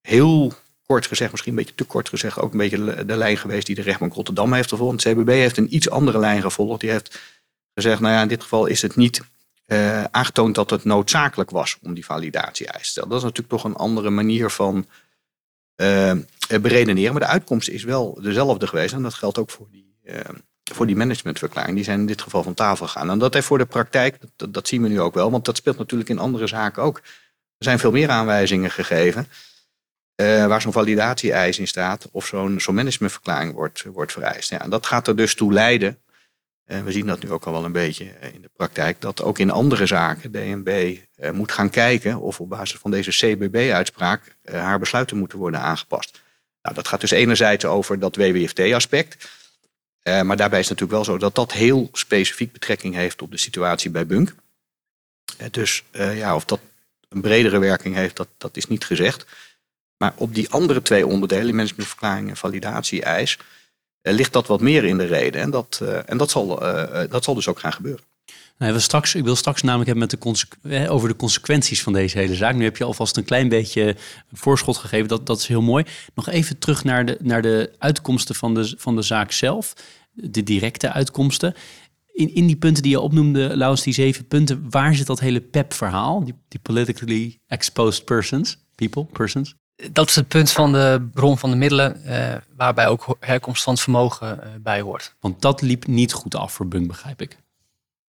heel kort gezegd, misschien een beetje te kort gezegd, ook een beetje de lijn geweest die de rechtbank Rotterdam heeft gevolgd. Het CBB heeft een iets andere lijn gevolgd. Die heeft gezegd, nou ja, in dit geval is het niet uh, aangetoond dat het noodzakelijk was om die validatie-eis te stellen. Dat is natuurlijk toch een andere manier van uh, beredeneren. Maar de uitkomst is wel dezelfde geweest. En dat geldt ook voor die, voor die managementverklaring. Die zijn in dit geval van tafel gegaan. En dat heeft voor de praktijk, dat, zien we nu ook wel. Want dat speelt natuurlijk in andere zaken ook. Er zijn veel meer aanwijzingen gegeven. Waar zo'n validatie-eis in staat of zo'n zo'n managementverklaring wordt, wordt vereist. Ja, en dat gaat er dus toe leiden en we zien dat nu ook al wel een beetje eh, in de praktijk, dat ook in andere zaken DNB eh, moet gaan kijken of op basis van deze CBB-uitspraak eh, haar besluiten moeten worden aangepast. Nou, dat gaat dus enerzijds over dat WWFT-aspect. maar daarbij is het natuurlijk wel zo dat dat heel specifiek betrekking heeft op de situatie bij Bunk. dus ja, of dat een bredere werking heeft, dat, dat is niet gezegd. Maar op die andere twee onderdelen, managementverklaring en validatie-eis, eh, ligt dat wat meer in de reden. En dat, eh, en dat, zal, eh, dat zal dus ook gaan gebeuren. Nou, we straks, ik wil straks namelijk hebben met de over de consequenties van deze hele zaak. Nu heb je alvast een klein beetje voorschot gegeven. Dat, dat is heel mooi. Nog even terug naar de, naar de uitkomsten van de, van de zaak zelf. De directe uitkomsten. In, in die punten die je opnoemde, Laus, die zeven punten, waar zit dat hele PEP-verhaal? Die, die politically exposed persons, people, persons? Dat is het punt van de bron van de middelen, uh, waarbij ook herkomst van het vermogen uh, bij hoort. Want dat liep niet goed af voor Bunk, begrijp ik.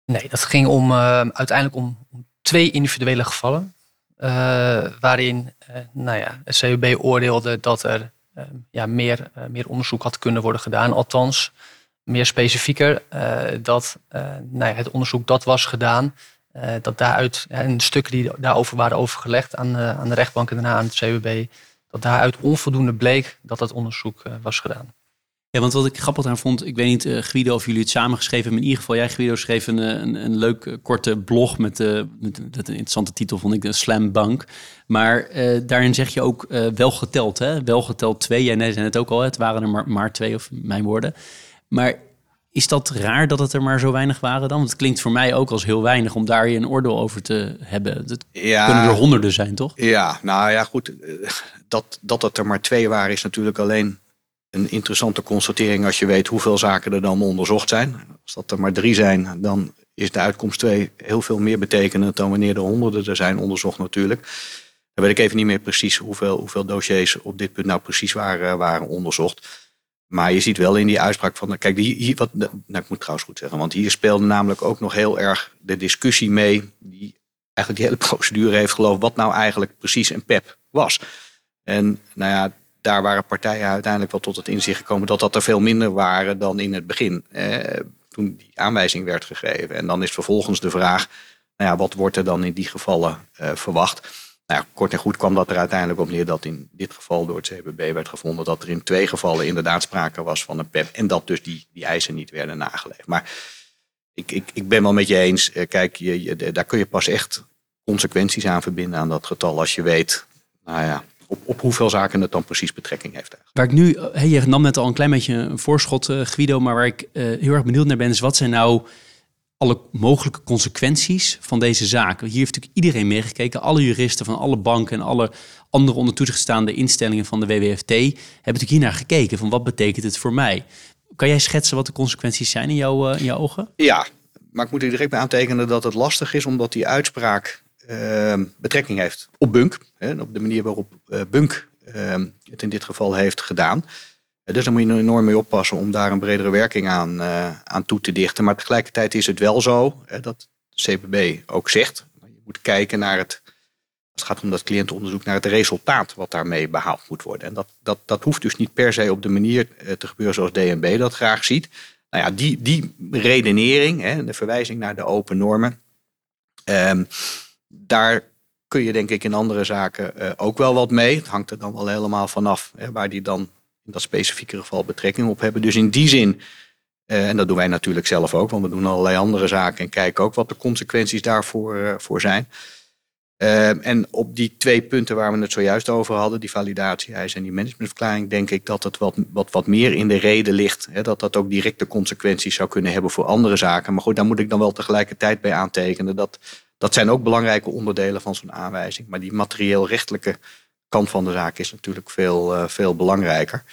Nee, dat ging om, uh, uiteindelijk om twee individuele gevallen. waarin nou ja, het CUB oordeelde dat er ja, meer, meer onderzoek had kunnen worden gedaan. Althans, meer specifieker, dat nou ja, het onderzoek dat was gedaan, dat daaruit, en stukken die daarover waren overgelegd aan, aan de rechtbank en daarna aan het CUB, dat daaruit onvoldoende bleek dat dat onderzoek was gedaan. Ja, want wat ik grappig aan vond, ik weet niet, uh, Guido, of jullie het samen geschreven hebben. In ieder geval, jij, Guido, schreef een, een, leuk eh, korte blog met, uh, met, een interessante titel, vond ik, de Slam Bank. Maar daarin zeg je ook wel geteld, hè? Wel geteld twee. Jij zei het ook al, het waren er maar, maar twee, of mijn woorden. Maar is dat raar dat het er maar zo weinig waren dan? Want het klinkt voor mij ook als heel weinig om daar je een oordeel over te hebben. Het ja, kunnen er honderden zijn, toch? Ja, nou ja, goed. Dat, dat het er maar twee waren is natuurlijk alleen een interessante constatering als je weet hoeveel zaken er dan onderzocht zijn. Als dat er maar drie zijn, dan is de uitkomst twee heel veel meer betekenend dan wanneer er honderden er zijn onderzocht natuurlijk. Dan weet ik even niet meer precies hoeveel, hoeveel dossiers op dit punt nou precies waren, waren onderzocht. Maar je ziet wel in die uitspraak van. Kijk, hier, wat, nou, ik moet trouwens goed zeggen, want hier speelde namelijk ook nog heel erg de discussie mee. Die eigenlijk die hele procedure heeft geloofd wat nou eigenlijk precies een PEP was. En nou ja, daar waren partijen uiteindelijk wel tot het inzicht gekomen dat dat er veel minder waren dan in het begin. Eh, toen die aanwijzing werd gegeven. En dan is vervolgens de vraag, nou ja, wat wordt er dan in die gevallen eh, verwacht? Nou ja, kort en goed kwam dat er uiteindelijk op neer dat in dit geval door het CBB werd gevonden dat er in twee gevallen inderdaad sprake was van een PEP. En dat dus die, die eisen niet werden nageleefd. Maar ik, ik, ik ben wel met je eens, eh, kijk, je, daar kun je pas echt consequenties aan verbinden aan dat getal als je weet, nou ja, op, op hoeveel zaken het dan precies betrekking heeft. Waar ik nu, je nam net al een klein beetje een voorschot, uh, Guido, maar waar ik uh, heel erg benieuwd naar ben, is wat zijn nou alle mogelijke consequenties van deze zaak? Hier heeft natuurlijk iedereen meegekeken, alle juristen van alle banken en alle andere onder toezicht staande instellingen van de WWFT hebben natuurlijk hier naar gekeken van wat betekent het voor mij? Kan jij schetsen wat de consequenties zijn in, jouw, uh, in jouw ogen? Ja, maar ik moet er direct bij aantekenen dat het lastig is, omdat die uitspraak Ehm, betrekking heeft op Bunk. Hè, op de manier waarop uh, Bunk ehm, het in dit geval heeft gedaan. Uh, dus daar moet je enorm mee oppassen om daar een bredere werking aan, uh, aan toe te dichten. Maar tegelijkertijd is het wel zo dat CPB ook zegt. Je moet kijken naar het, het gaat om dat cliëntenonderzoek, naar het resultaat wat daarmee behaald moet worden. En dat, dat, dat hoeft dus niet per se op de manier te gebeuren zoals DNB dat graag ziet. Nou ja, die, die redenering, hè, de verwijzing naar de open normen. Ehm, daar kun je denk ik in andere zaken ook wel wat mee. Het hangt er dan wel helemaal vanaf hè, waar die dan dat specifieke geval betrekking op hebben. Dus in die zin, uh, en dat doen wij natuurlijk zelf ook, want we doen allerlei andere zaken en kijken ook wat de consequenties daarvoor uh, voor zijn. en op die twee punten waar we het zojuist over hadden, die validatie-eisen en die managementverklaring, denk ik dat het wat, wat, wat meer in de reden ligt. Hè, dat dat ook directe consequenties zou kunnen hebben voor andere zaken. Maar goed, daar moet ik dan wel tegelijkertijd bij aantekenen dat dat zijn ook belangrijke onderdelen van zo'n aanwijzing. Maar die materieel-rechtelijke kant van de zaak is natuurlijk veel, uh, veel belangrijker.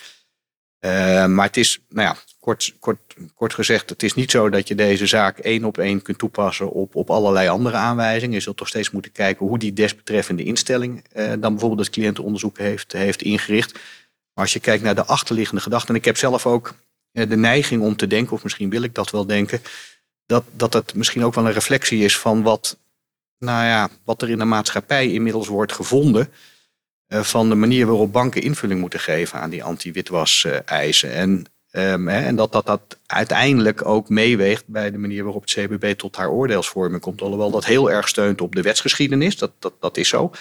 Uh, maar het is, nou ja, kort, kort, kort gezegd, het is niet zo dat je deze zaak één op één kunt toepassen op, op allerlei andere aanwijzingen. Je zult toch steeds moeten kijken hoe die desbetreffende instelling uh, dan bijvoorbeeld het cliëntenonderzoek heeft, heeft ingericht. Maar als je kijkt naar de achterliggende gedachten, en ik heb zelf ook de neiging om te denken, of misschien wil ik dat wel denken, dat, dat het misschien ook wel een reflectie is van wat nou ja, wat er in de maatschappij inmiddels wordt gevonden. Uh, van de manier waarop banken invulling moeten geven aan die anti-witwas-eisen. En, hè, en dat, dat dat uiteindelijk ook meeweegt bij de manier waarop het CBB tot haar oordeelsvorming komt. Alhoewel dat heel erg steunt op de wetsgeschiedenis, dat, dat, dat is zo.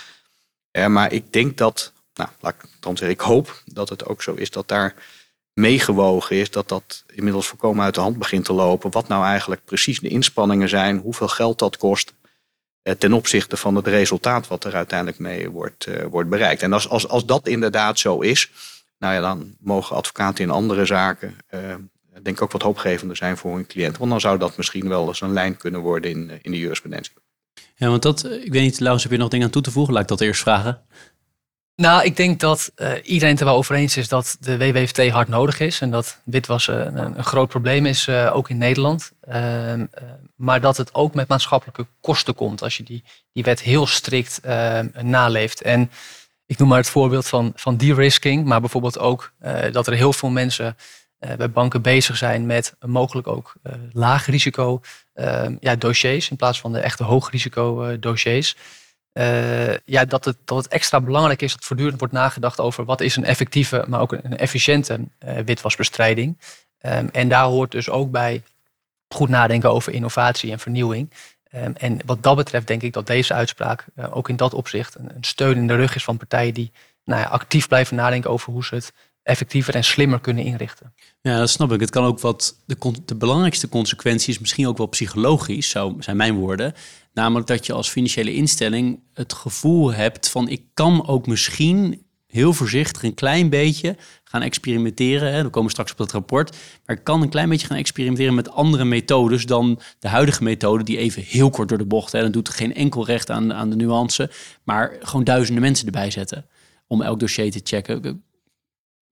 Uh, maar ik denk dat, nou, laat ik dan zeggen, ik hoop dat het ook zo is dat daar meegewogen is dat dat inmiddels voorkomen uit de hand begint te lopen. Wat nou eigenlijk precies de inspanningen zijn, hoeveel geld dat kost. Eh, ten opzichte van het resultaat wat er uiteindelijk mee wordt, uh, wordt bereikt. En als, als, als dat inderdaad zo is, nou ja, dan mogen advocaten in andere zaken, uh, denk ik ook wat hoopgevender zijn voor hun cliënt. Want dan zou dat misschien wel eens een lijn kunnen worden in, in de jurisprudentie. Ja, want dat, ik weet niet, Laurens, heb je nog dingen aan toe te voegen? Laat ik dat eerst vragen. Nou, ik denk dat uh, iedereen het er wel over eens is dat de WWFT hard nodig is. En dat witwassen een, een groot probleem is, uh, ook in Nederland. Uh, maar dat het ook met maatschappelijke kosten komt als je die, die wet heel strikt ehm, naleeft. En ik noem maar het voorbeeld van, van de-risking. Maar bijvoorbeeld ook eh, dat er heel veel mensen bij banken bezig zijn met mogelijk ook laag risico ehm, ja, dossiers. In plaats van de echte hoog risico dossiers. Ja, dat, het, dat het extra belangrijk is dat voortdurend wordt nagedacht over wat is een effectieve, maar ook een efficiënte witwasbestrijding. Um, en daar hoort dus ook bij goed nadenken over innovatie en vernieuwing. Um, en wat dat betreft denk ik dat deze uitspraak ook in dat opzicht een, een, steun in de rug is van partijen die nou ja, actief blijven nadenken over hoe ze het effectiever en slimmer kunnen inrichten. Ja, dat snap ik. Het kan ook wat. De, de belangrijkste consequentie is misschien ook wel psychologisch, zo zijn mijn woorden. Namelijk dat je als financiële instelling het gevoel hebt van ik kan ook misschien heel voorzichtig een klein beetje gaan experimenteren. Hè. We komen straks op dat rapport. Maar ik kan een klein beetje gaan experimenteren met andere methodes dan de huidige methode, die even heel kort door de bocht. Hè. Dat doet geen enkel recht aan, aan de nuance. Maar gewoon duizenden mensen erbij zetten om elk dossier te checken.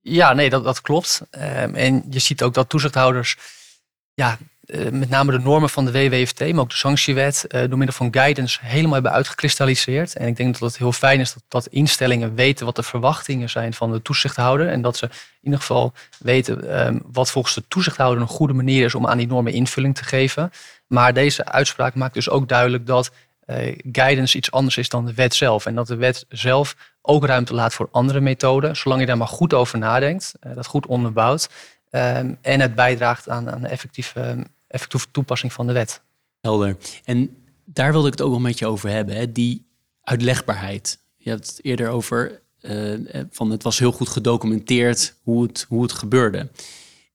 Ja, nee, dat, dat klopt. Ehm, en je ziet ook dat toezichthouders, ja, eh, met name de normen van de WWFT, maar ook de sanctiewet, uh, door middel van guidance helemaal hebben uitgekristalliseerd. En ik denk dat het heel fijn is dat, dat instellingen weten wat de verwachtingen zijn van de toezichthouder. En dat ze in ieder geval weten ehm, wat volgens de toezichthouder een goede manier is om aan die normen invulling te geven. Maar deze uitspraak maakt dus ook duidelijk dat guidance iets anders is dan de wet zelf. En dat de wet zelf ook ruimte laat voor andere methoden, zolang je daar maar goed over nadenkt, uh, dat goed onderbouwt. Um, en het bijdraagt aan, aan de effectieve, effectieve toepassing van de wet. Helder. En daar wilde ik het ook wel met je over hebben, hè? die uitlegbaarheid. Je hebt het eerder over, van het was heel goed gedocumenteerd hoe het, hoe het gebeurde.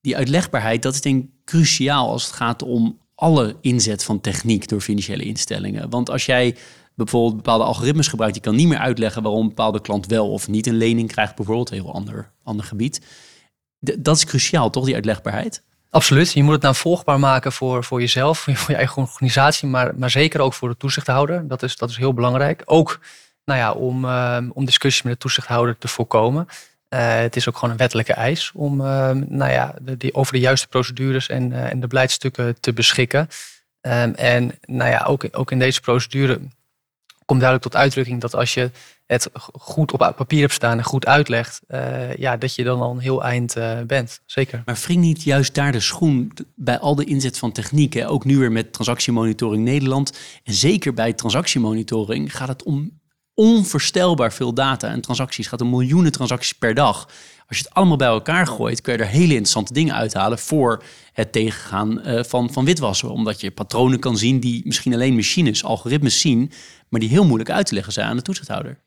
Die uitlegbaarheid, dat is denk ik cruciaal als het gaat om alle inzet van techniek door financiële instellingen. Want als jij bijvoorbeeld bepaalde algoritmes gebruikt, je kan niet meer uitleggen waarom een bepaalde klant wel of niet een lening krijgt, bijvoorbeeld, een heel ander, ander gebied. dat is cruciaal, toch, die uitlegbaarheid? Absoluut. Je moet het nou volgbaar maken voor, voor jezelf, voor je, eigen organisatie, maar, maar zeker ook voor de toezichthouder. Dat is, dat is heel belangrijk. Ook nou ja, om, uh, om discussies met de toezichthouder te voorkomen. Uh, het is ook gewoon een wettelijke eis om uh, nou ja, die, over de juiste procedures en, uh, en de beleidstukken te beschikken. Um, en nou ja, ook, ook in deze procedure komt duidelijk tot uitdrukking dat als je het goed op papier hebt staan en goed uitlegt, ja, dat je dan al een heel eind bent. Zeker. Maar wring niet juist daar de schoen bij al de inzet van techniek? Hè? Ook nu weer met transactiemonitoring Nederland. En zeker bij transactiemonitoring gaat het om onvoorstelbaar veel data en transacties. Het gaat om miljoenen transacties per dag. Als je het allemaal bij elkaar gooit, kun je er hele interessante dingen uithalen voor het tegengaan uh, van, van witwassen. Omdat je patronen kan zien die misschien alleen machines, algoritmes zien, maar die heel moeilijk uit te leggen zijn aan de toezichthouder.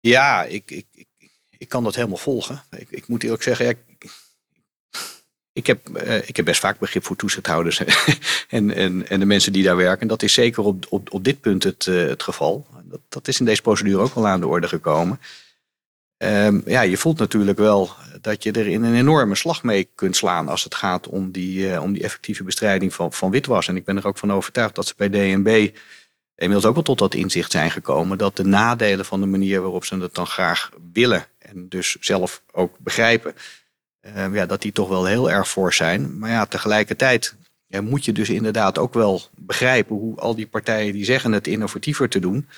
Ja, ik, ik, ik, ik kan dat helemaal volgen. Ik, ik moet eerlijk zeggen, ik, ik heb, uh, ik heb best vaak begrip voor toezichthouders en, en, en de mensen die daar werken. Dat is zeker op, op, op dit punt het, uh, het geval dat, is in deze procedure ook wel aan de orde gekomen. Um, ja, je voelt natuurlijk wel dat je er in een enorme slag mee kunt slaan als het gaat om die, uh, om die effectieve bestrijding van, van witwas. En ik ben er ook van overtuigd dat ze bij DNB inmiddels ook wel tot dat inzicht zijn gekomen dat de nadelen van de manier waarop ze het dan graag willen en dus zelf ook begrijpen, uh, ja, dat die toch wel heel erg voor zijn. Maar ja, tegelijkertijd moet je dus inderdaad ook wel begrijpen hoe al die partijen die zeggen het innovatiever te doen,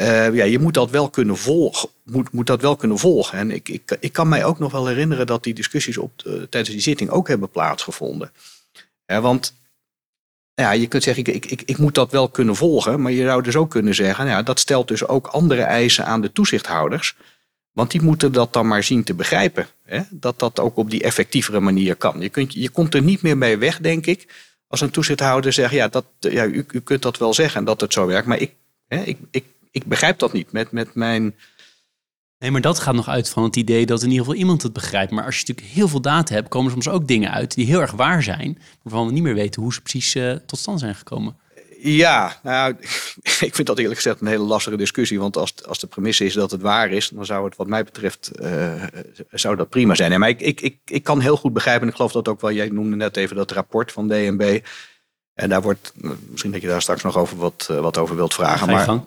uh, ja, je moet dat wel kunnen volgen. Moet, moet dat wel kunnen volgen. En ik, ik, ik kan mij ook nog wel herinneren dat die discussies op, uh, tijdens die zitting ook hebben plaatsgevonden. Ja, want ja, je kunt zeggen, ik, ik, ik moet dat wel kunnen volgen. Maar je zou dus ook kunnen zeggen, ja, dat stelt dus ook andere eisen aan de toezichthouders. Want die moeten dat dan maar zien te begrijpen. Hè? Dat dat ook op die effectievere manier kan. Je, kunt, je komt er niet meer mee weg, denk ik. Als een toezichthouder zegt, ja, dat, ja u, u kunt dat wel zeggen dat het zo werkt. Maar ik ik, ik, ik begrijp dat niet met, met mijn. Nee, maar dat gaat nog uit van het idee dat in ieder geval iemand het begrijpt. Maar als je natuurlijk heel veel data hebt, komen soms ook dingen uit die heel erg waar zijn, waarvan we niet meer weten hoe ze precies uh, tot stand zijn gekomen. Ja, nou, ik vind dat eerlijk gezegd een hele lastige discussie. Want als, als de premisse is dat het waar is, dan zou het wat mij betreft uh, zou dat prima zijn. maar ik, ik, ik, ik kan heel goed begrijpen, en ik geloof dat ook wel, jij noemde net even dat rapport van DNB. En daar wordt, misschien dat je daar straks nog over wat, eh, wat over wilt vragen. Maar,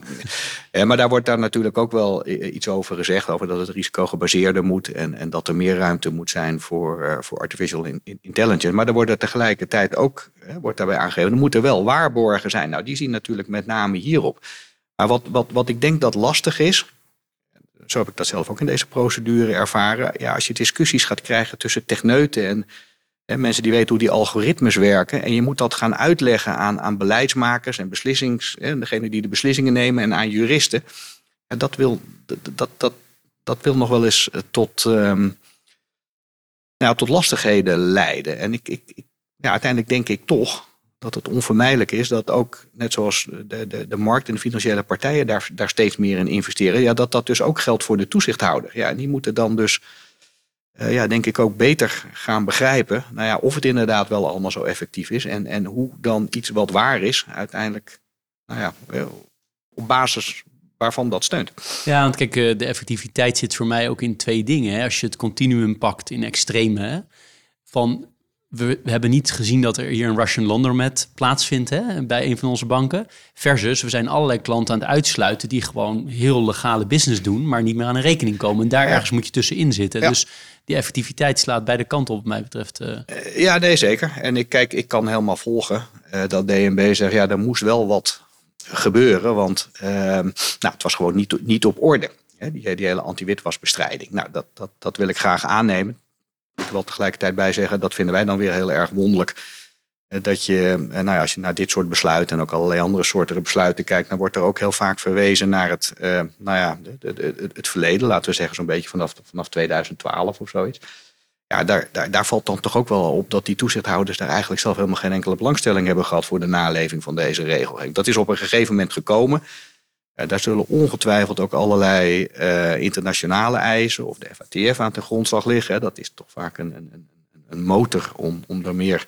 ja, maar daar wordt daar natuurlijk ook wel iets over gezegd. Over dat het risicogebaseerder moet. En, en dat er meer ruimte moet zijn voor, uh, voor artificial intelligence. Maar er wordt er tegelijkertijd ook hè, wordt daarbij aangegeven. Er moeten wel waarborgen zijn. Nou, die zien natuurlijk met name hierop. Maar wat, wat, wat ik denk dat lastig is. Zo heb ik dat zelf ook in deze procedure ervaren. Ja, als je discussies gaat krijgen tussen techneuten en mensen die weten hoe die algoritmes werken. En je moet dat gaan uitleggen aan, aan beleidsmakers en beslissings, hè, degene die de beslissingen nemen en aan juristen. En dat wil, dat, dat, dat, wil nog wel eens eh, tot, um, nou, tot lastigheden leiden. En ik, ik, ja, uiteindelijk denk ik toch dat het onvermijdelijk is dat ook, net zoals de, de, de markt en de financiële partijen daar, daar steeds meer in investeren, ja, dat dat dus ook geldt voor de toezichthouder. Ja, en die moeten dan dus uh, ja, denk ik ook beter gaan begrijpen nou ja, of het inderdaad wel allemaal zo effectief is. En, en hoe dan iets wat waar is uiteindelijk nou ja, op basis waarvan dat steunt. Ja, want kijk, eh, de effectiviteit zit voor mij ook in twee dingen. Hè. Als je het continuum pakt in extreme, van we, hebben niet gezien dat er hier een Russian laundromat plaatsvindt hè, bij een van onze banken. Versus, we zijn allerlei klanten aan het uitsluiten die gewoon heel legale business doen, maar niet meer aan een rekening komen. En daar ergens moet je tussenin zitten. Dus die effectiviteit slaat beide kanten op, wat mij betreft. Uh. Ja, nee, zeker. En ik kijk, ik kan helemaal volgen uh, dat DNB zegt, ja, er moest wel wat gebeuren, want uh, nou, het was gewoon niet, niet op orde. Hè, die, die hele anti-witwasbestrijding. Nou, dat, dat, dat wil ik graag aannemen ik wel tegelijkertijd bij zeggen, dat vinden wij dan weer heel erg wonderlijk. Eh, dat je, eh, nou ja, als je naar dit soort besluiten en ook allerlei andere soorten besluiten kijkt, dan wordt er ook heel vaak verwezen naar het, uh, nou ja, de, het verleden, laten we zeggen zo'n beetje vanaf, vanaf 2012 of zoiets. Ja, daar, daar, daar valt dan toch ook wel op dat die toezichthouders daar eigenlijk zelf helemaal geen enkele belangstelling hebben gehad voor de naleving van deze regelgeving. Dat is op een gegeven moment gekomen. Daar zullen ongetwijfeld ook allerlei uh, internationale eisen of de FATF aan ten grondslag liggen. Dat is toch vaak een, een, een motor om, om er meer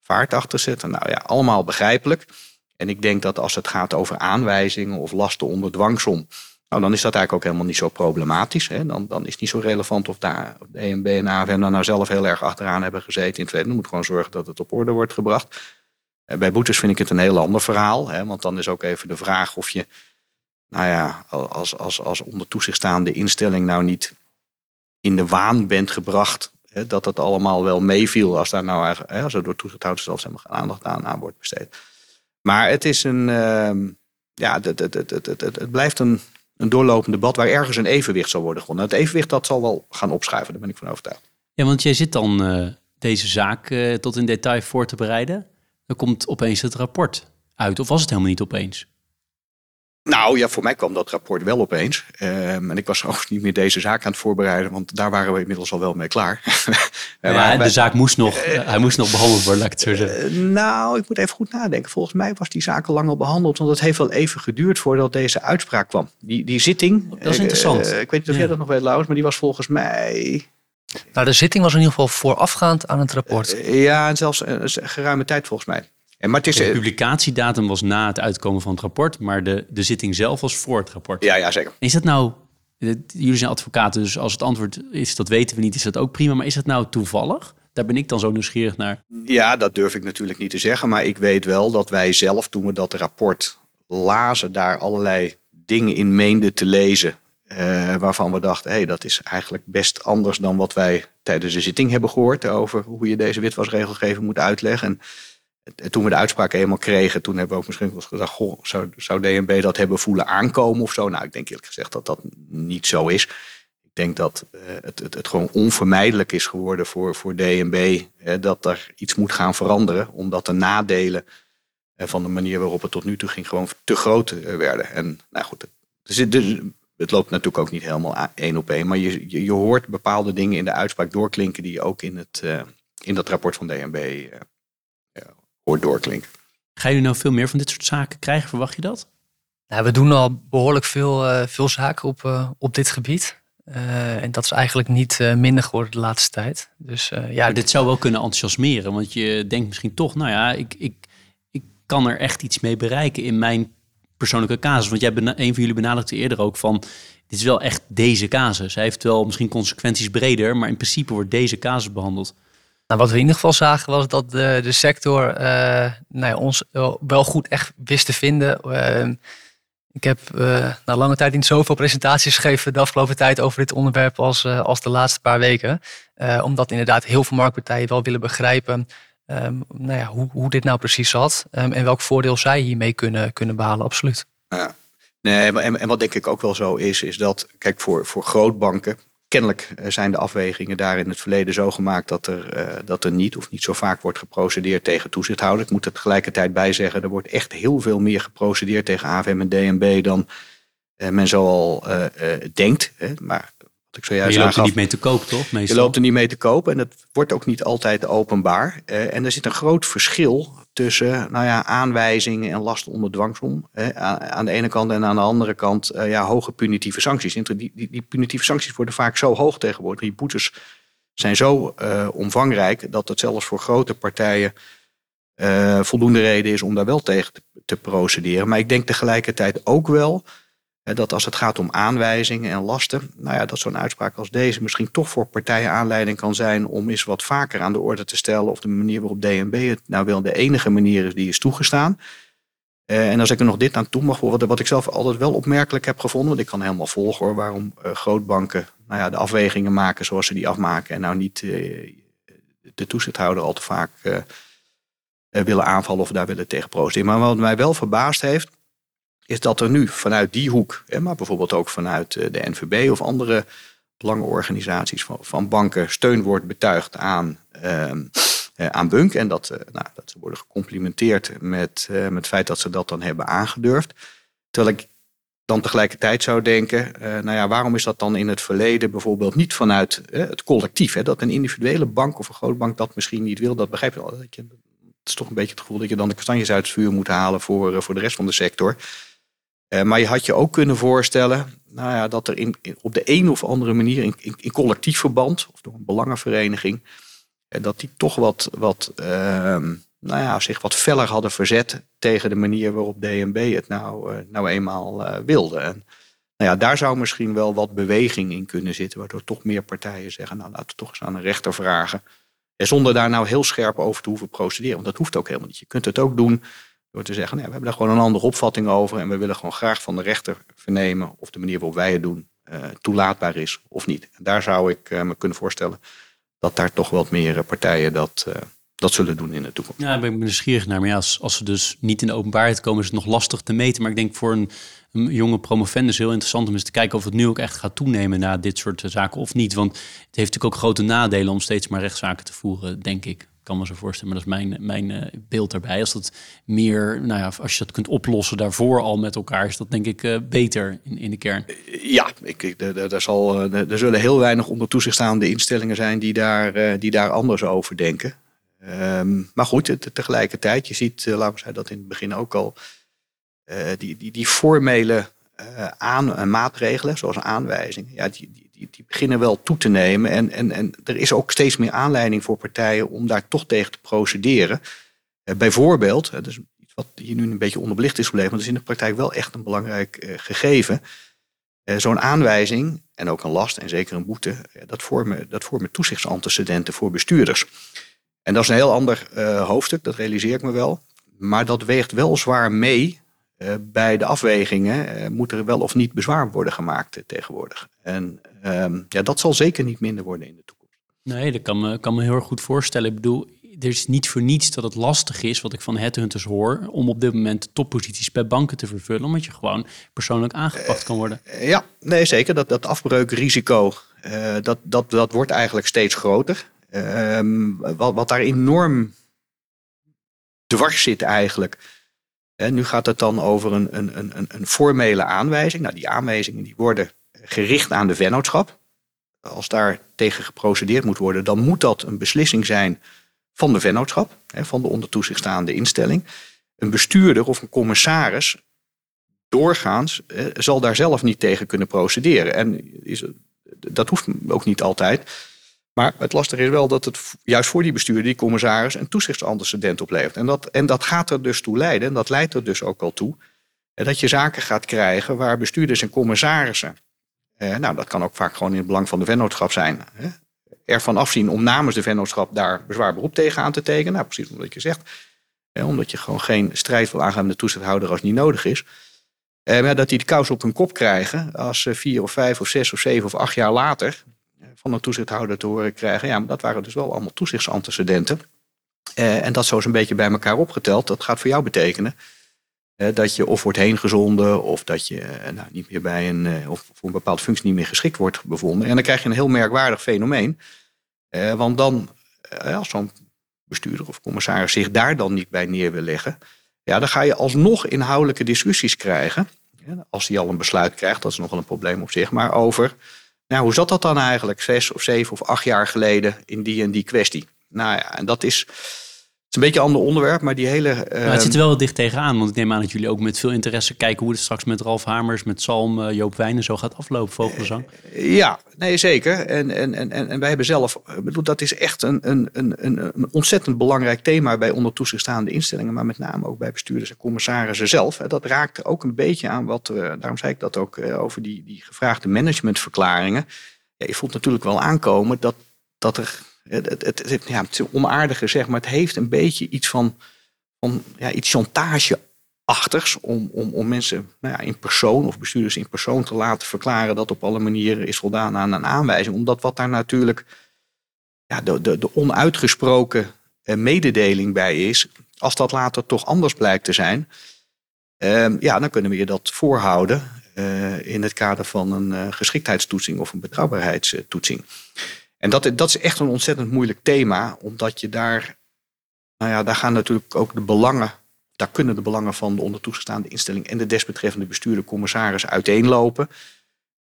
vaart achter te zetten. Nou ja, allemaal begrijpelijk. En ik denk dat als het gaat over aanwijzingen of lasten onder dwangsom, nou, dan is dat eigenlijk ook helemaal niet zo problematisch. Hè. Dan, dan is het niet zo relevant of daar de EMB en AFM daar nou zelf heel erg achteraan hebben gezeten in het verleden. Je moet gewoon zorgen dat het op orde wordt gebracht. Eh, bij boetes vind ik het een heel ander verhaal. Hè, want dan is ook even de vraag of je nou ja, als, als, als onder toezicht staande instelling nou niet in de waan bent gebracht hè, dat het allemaal wel meeviel als daar nou eigenlijk, hè, als door toezichthouders zelfs helemaal aandacht aan, aan wordt besteed. Maar het is een, uh, ja, het, het, het, het, blijft een, een doorlopend debat waar ergens een evenwicht zal worden gevonden. Het evenwicht dat zal wel gaan opschuiven, daar ben ik van overtuigd. Ja, want jij zit dan uh, deze zaak uh, tot in detail voor te bereiden. Dan komt opeens het rapport uit, of was het helemaal niet opeens? Nou ja, voor mij kwam dat rapport wel opeens. Um, en ik was ook niet meer deze zaak aan het voorbereiden, want daar waren we inmiddels al wel mee klaar. ja, de zaak moest nog, uh, hij moest nog behandeld worden, laat ik het zo zeggen. Uh, nou, ik moet even goed nadenken. Volgens mij was die zaak al lang al behandeld, want het heeft wel even geduurd voordat deze uitspraak kwam. Die, die zitting. Dat is interessant. Uh, ik weet niet of ja. jij dat nog weet, Laurens, maar die was volgens mij. Nou, de zitting was in ieder geval voorafgaand aan het rapport. ja, en zelfs geruime tijd volgens mij. En, maar het is, de publicatiedatum was na het uitkomen van het rapport, maar de, de zitting zelf was voor het rapport. Ja, ja, zeker. Is dat nou, jullie zijn advocaten, dus als het antwoord is dat weten we niet, is dat ook prima. Maar is dat nou toevallig? Daar ben ik dan zo nieuwsgierig naar. Ja, dat durf ik natuurlijk niet te zeggen. Maar ik weet wel dat wij zelf, toen we dat rapport lazen, daar allerlei dingen in meenden te lezen. Uh, waarvan we dachten, hé, hey, dat is eigenlijk best anders dan wat wij tijdens de zitting hebben gehoord over hoe je deze witwasregelgeving moet uitleggen. En toen we de uitspraak eenmaal kregen, toen hebben we ook misschien wel eens gedacht, goh, zou, zou DNB dat hebben voelen aankomen of zo? Nou, ik denk eerlijk gezegd dat dat niet zo is. Ik denk dat uh, het, het, het, gewoon onvermijdelijk is geworden voor, voor DNB uh, dat er iets moet gaan veranderen, omdat de nadelen uh, van de manier waarop het tot nu toe ging gewoon te groot werden. En nou goed, dus, het loopt natuurlijk ook niet helemaal één op één, maar je, je, hoort bepaalde dingen in de uitspraak doorklinken die ook in, het, in dat rapport van DNB hoort doorklinken. Ga je nou veel meer van dit soort zaken krijgen? Verwacht je dat? Nou, we doen al behoorlijk veel, uh, veel zaken op, uh, op dit gebied. Uh, en dat is eigenlijk niet minder geworden de laatste tijd. Dus, ja, maar dit zou wel kunnen enthousiasmeren. Want je denkt misschien toch, nou ja, ik, ik, ik kan er echt iets mee bereiken in mijn persoonlijke casus. Want jij een van jullie benadrukte eerder ook van, dit is wel echt deze casus. Hij heeft wel misschien consequenties breder, maar in principe wordt deze casus behandeld. Nou, wat we in ieder geval zagen was dat de, de sector uh, nou ja, ons wel goed echt wist te vinden. Uh, ik heb uh, na lange tijd niet zoveel presentaties gegeven de afgelopen tijd over dit onderwerp als, als de laatste paar weken. omdat inderdaad heel veel marktpartijen wel willen begrijpen um, nou ja, hoe, hoe dit nou precies zat. Um, en welk voordeel zij hiermee kunnen, kunnen behalen, absoluut. Ja. Nee, en, en wat denk ik ook wel zo is, is dat, kijk, voor, voor grootbanken kennelijk zijn de afwegingen daar in het verleden zo gemaakt dat er, dat er niet of niet zo vaak wordt geprocedeerd tegen toezichthouder. Ik moet er tegelijkertijd bij zeggen, er wordt echt heel veel meer geprocedeerd tegen AFM en DNB dan men zo al denkt. Maar ik zojuist je loopt er niet mee te koop, toch? Meestal? Je loopt er niet mee te koop en het wordt ook niet altijd openbaar. En er zit een groot verschil tussen nou ja, aanwijzingen en lasten onder dwangsom. Hè, aan de ene kant en aan de andere kant uh, ja, hoge punitieve sancties. Die, die, die, punitieve sancties worden vaak zo hoog tegenwoordig. Die boetes zijn zo uh, omvangrijk dat het zelfs voor grote partijen voldoende reden is om daar wel tegen te, te procederen. Maar ik denk tegelijkertijd ook wel dat als het gaat om aanwijzingen en lasten, nou ja, dat zo'n uitspraak als deze misschien toch voor partijen aanleiding kan zijn om eens wat vaker aan de orde te stellen of de manier waarop DNB het nou wel de enige manier is die is toegestaan. Uh, en als ik er nog dit aan toe mag, wat, wat ik zelf altijd wel opmerkelijk heb gevonden, want ik kan helemaal volgen hoor, waarom uh, grootbanken nou ja, de afwegingen maken zoals ze die afmaken en nou niet uh, de toezichthouder al te vaak willen aanvallen of daar willen tegen protesteren. Maar wat mij wel verbaasd heeft, is dat er nu vanuit die hoek, maar bijvoorbeeld ook vanuit eh, de NVB of andere belangenorganisaties van, van banken, steun wordt betuigd aan, ehm, eh, aan Bunk. En dat, eh, nou, dat ze worden gecomplimenteerd met, met het feit dat ze dat dan hebben aangedurfd. Terwijl ik dan tegelijkertijd zou denken, nou ja, waarom is dat dan in het verleden bijvoorbeeld niet vanuit het collectief? Dat een individuele bank of een grote bank dat misschien niet wil, dat begrijp je wel. Het is toch een beetje het gevoel dat je dan de kastanjes uit het vuur moet halen voor, voor de rest van de sector. Uh, maar je had je ook kunnen voorstellen nou ja, dat er in, op de een of andere manier in, in, collectief verband of door een belangenvereniging, uh, dat die toch wat, wat, uh, nou ja, zich wat feller hadden verzet tegen de manier waarop DNB het nou, eh, nou eenmaal wilde. En, nou ja, daar zou misschien wel wat beweging in kunnen zitten, waardoor toch meer partijen zeggen, nou laten we toch eens aan een rechter vragen. En zonder daar nou heel scherp over te hoeven procederen, want dat hoeft ook helemaal niet. Je kunt het ook doen door te zeggen, nee, we hebben daar gewoon een andere opvatting over. En we willen gewoon graag van de rechter vernemen of de manier waarop wij het doen uh, toelaatbaar is of niet. En daar zou ik uh, me kunnen voorstellen dat daar toch wat meer eh, partijen dat, dat zullen doen in de toekomst. Ja, daar ben ik nieuwsgierig naar. Maar ja, als, als ze dus niet in de openbaarheid komen, is het nog lastig te meten. Maar ik denk voor een, een jonge promovendus heel interessant om eens te kijken of het nu ook echt gaat toenemen na dit soort zaken of niet. Want het heeft natuurlijk ook grote nadelen om steeds maar rechtszaken te voeren, denk ik kan me zo voorstellen, maar dat is mijn, mijn uh, beeld daarbij. Als dat meer, nou ja, als je dat kunt oplossen daarvoor al met elkaar, is dat denk ik uh, beter in, in de kern. Ja, ik, er, zal, er eh, zullen heel weinig onder toezicht staande instellingen zijn die daar, die daar anders over denken. Um, maar goed, te, tegelijkertijd, je ziet, laten we zeggen dat in het begin ook al, die, die, die formele aan, maatregelen, zoals aanwijzingen, ja, die die, die, beginnen wel toe te nemen. En, en, en er is ook steeds meer aanleiding voor partijen om daar toch tegen te procederen. Uh, bijvoorbeeld, uh, dus iets wat hier nu een beetje onderbelicht is gebleven, maar dat is in de praktijk wel echt een belangrijk uh, gegeven. Zo'n aanwijzing en ook een last en zeker een boete, dat, vormen, dat vormen toezichtsantecedenten voor bestuurders. En dat is een heel ander hoofdstuk, dat realiseer ik me wel. Maar dat weegt wel zwaar mee uh, bij de afwegingen uh, moet er wel of niet bezwaar worden gemaakt tegenwoordig. En um, ja, dat zal zeker niet minder worden in de toekomst. Nee, dat kan me, kan me heel erg goed voorstellen. Ik bedoel, er is niet voor niets dat het lastig is, wat ik van headhunters hoor, om op dit moment topposities bij banken te vervullen, omdat je gewoon persoonlijk aangepakt kan worden. ja, nee, zeker. Dat, dat afbreukrisico, dat, dat, dat wordt eigenlijk steeds groter. Ehm, wat, wat daar enorm dwars zit eigenlijk, nu gaat het dan over een, een, een, een formele aanwijzing. Nou, die aanwijzingen die worden gericht aan de vennootschap. Als daar tegen geprocedeerd moet worden, dan moet dat een beslissing zijn van de vennootschap, van de onder toezicht staande instelling. Een bestuurder of een commissaris doorgaans zal daar zelf niet tegen kunnen procederen. En dat hoeft ook niet altijd. Maar het lastige is wel dat het juist voor die bestuurder, die commissaris, een toezichtsantecedent oplevert. En dat, en dat gaat er dus toe leiden, en dat leidt er dus ook al toe, dat je zaken gaat krijgen waar bestuurders en commissarissen, eh, nou dat kan ook vaak gewoon in het belang van de vennootschap zijn, hè, ervan afzien om namens de vennootschap daar bezwaar beroep tegen aan te tekenen. Nou, precies omdat je zegt, hè, omdat je gewoon geen strijd wil aangaan met de toezichthouder als niet nodig is. Eh, dat die de kous op hun kop krijgen als ze vier of vijf of zes of zeven of acht jaar later van een toezichthouder te horen krijgen. Ja, maar dat waren dus wel allemaal toezichtsantecedenten. Uh, en dat zo een beetje bij elkaar opgeteld, dat gaat voor jou betekenen dat je of wordt heen gezonden of dat je nou, niet meer bij een, of voor een bepaalde functie niet meer geschikt wordt bevonden. En dan krijg je een heel merkwaardig fenomeen. want dan, als zo'n bestuurder of commissaris zich daar dan niet bij neer wil leggen, ja, dan ga je alsnog inhoudelijke discussies krijgen. Als hij al een besluit krijgt, dat is nog wel een probleem op zich, maar over, nou, hoe zat dat dan eigenlijk zes of zeven of acht jaar geleden in die en die kwestie? Nou ja, en dat is, is een beetje een ander onderwerp, maar die hele... Uh, het zit er wel dicht tegenaan, want ik neem aan dat jullie ook met veel interesse kijken hoe het straks met Ralf Hamers, met Salm, uh, Joop Wijnen zo gaat aflopen, Vogelzang. Uh, ja, nee zeker. En, en, en, en wij hebben zelf, bedoel, dat is echt een, een, een, een ontzettend belangrijk thema bij onder toezicht staande instellingen, maar met name ook bij bestuurders en commissarissen zelf. Dat raakt er ook een beetje aan wat, daarom zei ik dat ook over die, die gevraagde managementverklaringen. Ja, je voelt natuurlijk wel aankomen dat, dat er het, het, is onaardige zeg, maar het heeft een beetje iets van, van ja, iets chantageachtigs om, om, om mensen nou ja, in persoon of bestuurders in persoon te laten verklaren dat op alle manieren is voldaan aan een aanwijzing. Omdat wat daar natuurlijk ja, de, de, de onuitgesproken eh, mededeling bij is, als dat later toch anders blijkt te zijn, uh, ja, dan kunnen we je dat voorhouden uh, in het kader van een uh, geschiktheidstoetsing of een betrouwbaarheidstoetsing. En dat, dat is echt een ontzettend moeilijk thema, omdat je daar, nou ja, daar gaan natuurlijk ook de belangen, daar kunnen de belangen van de onder toegestaande instelling en de desbetreffende bestuurder, commissaris uiteenlopen.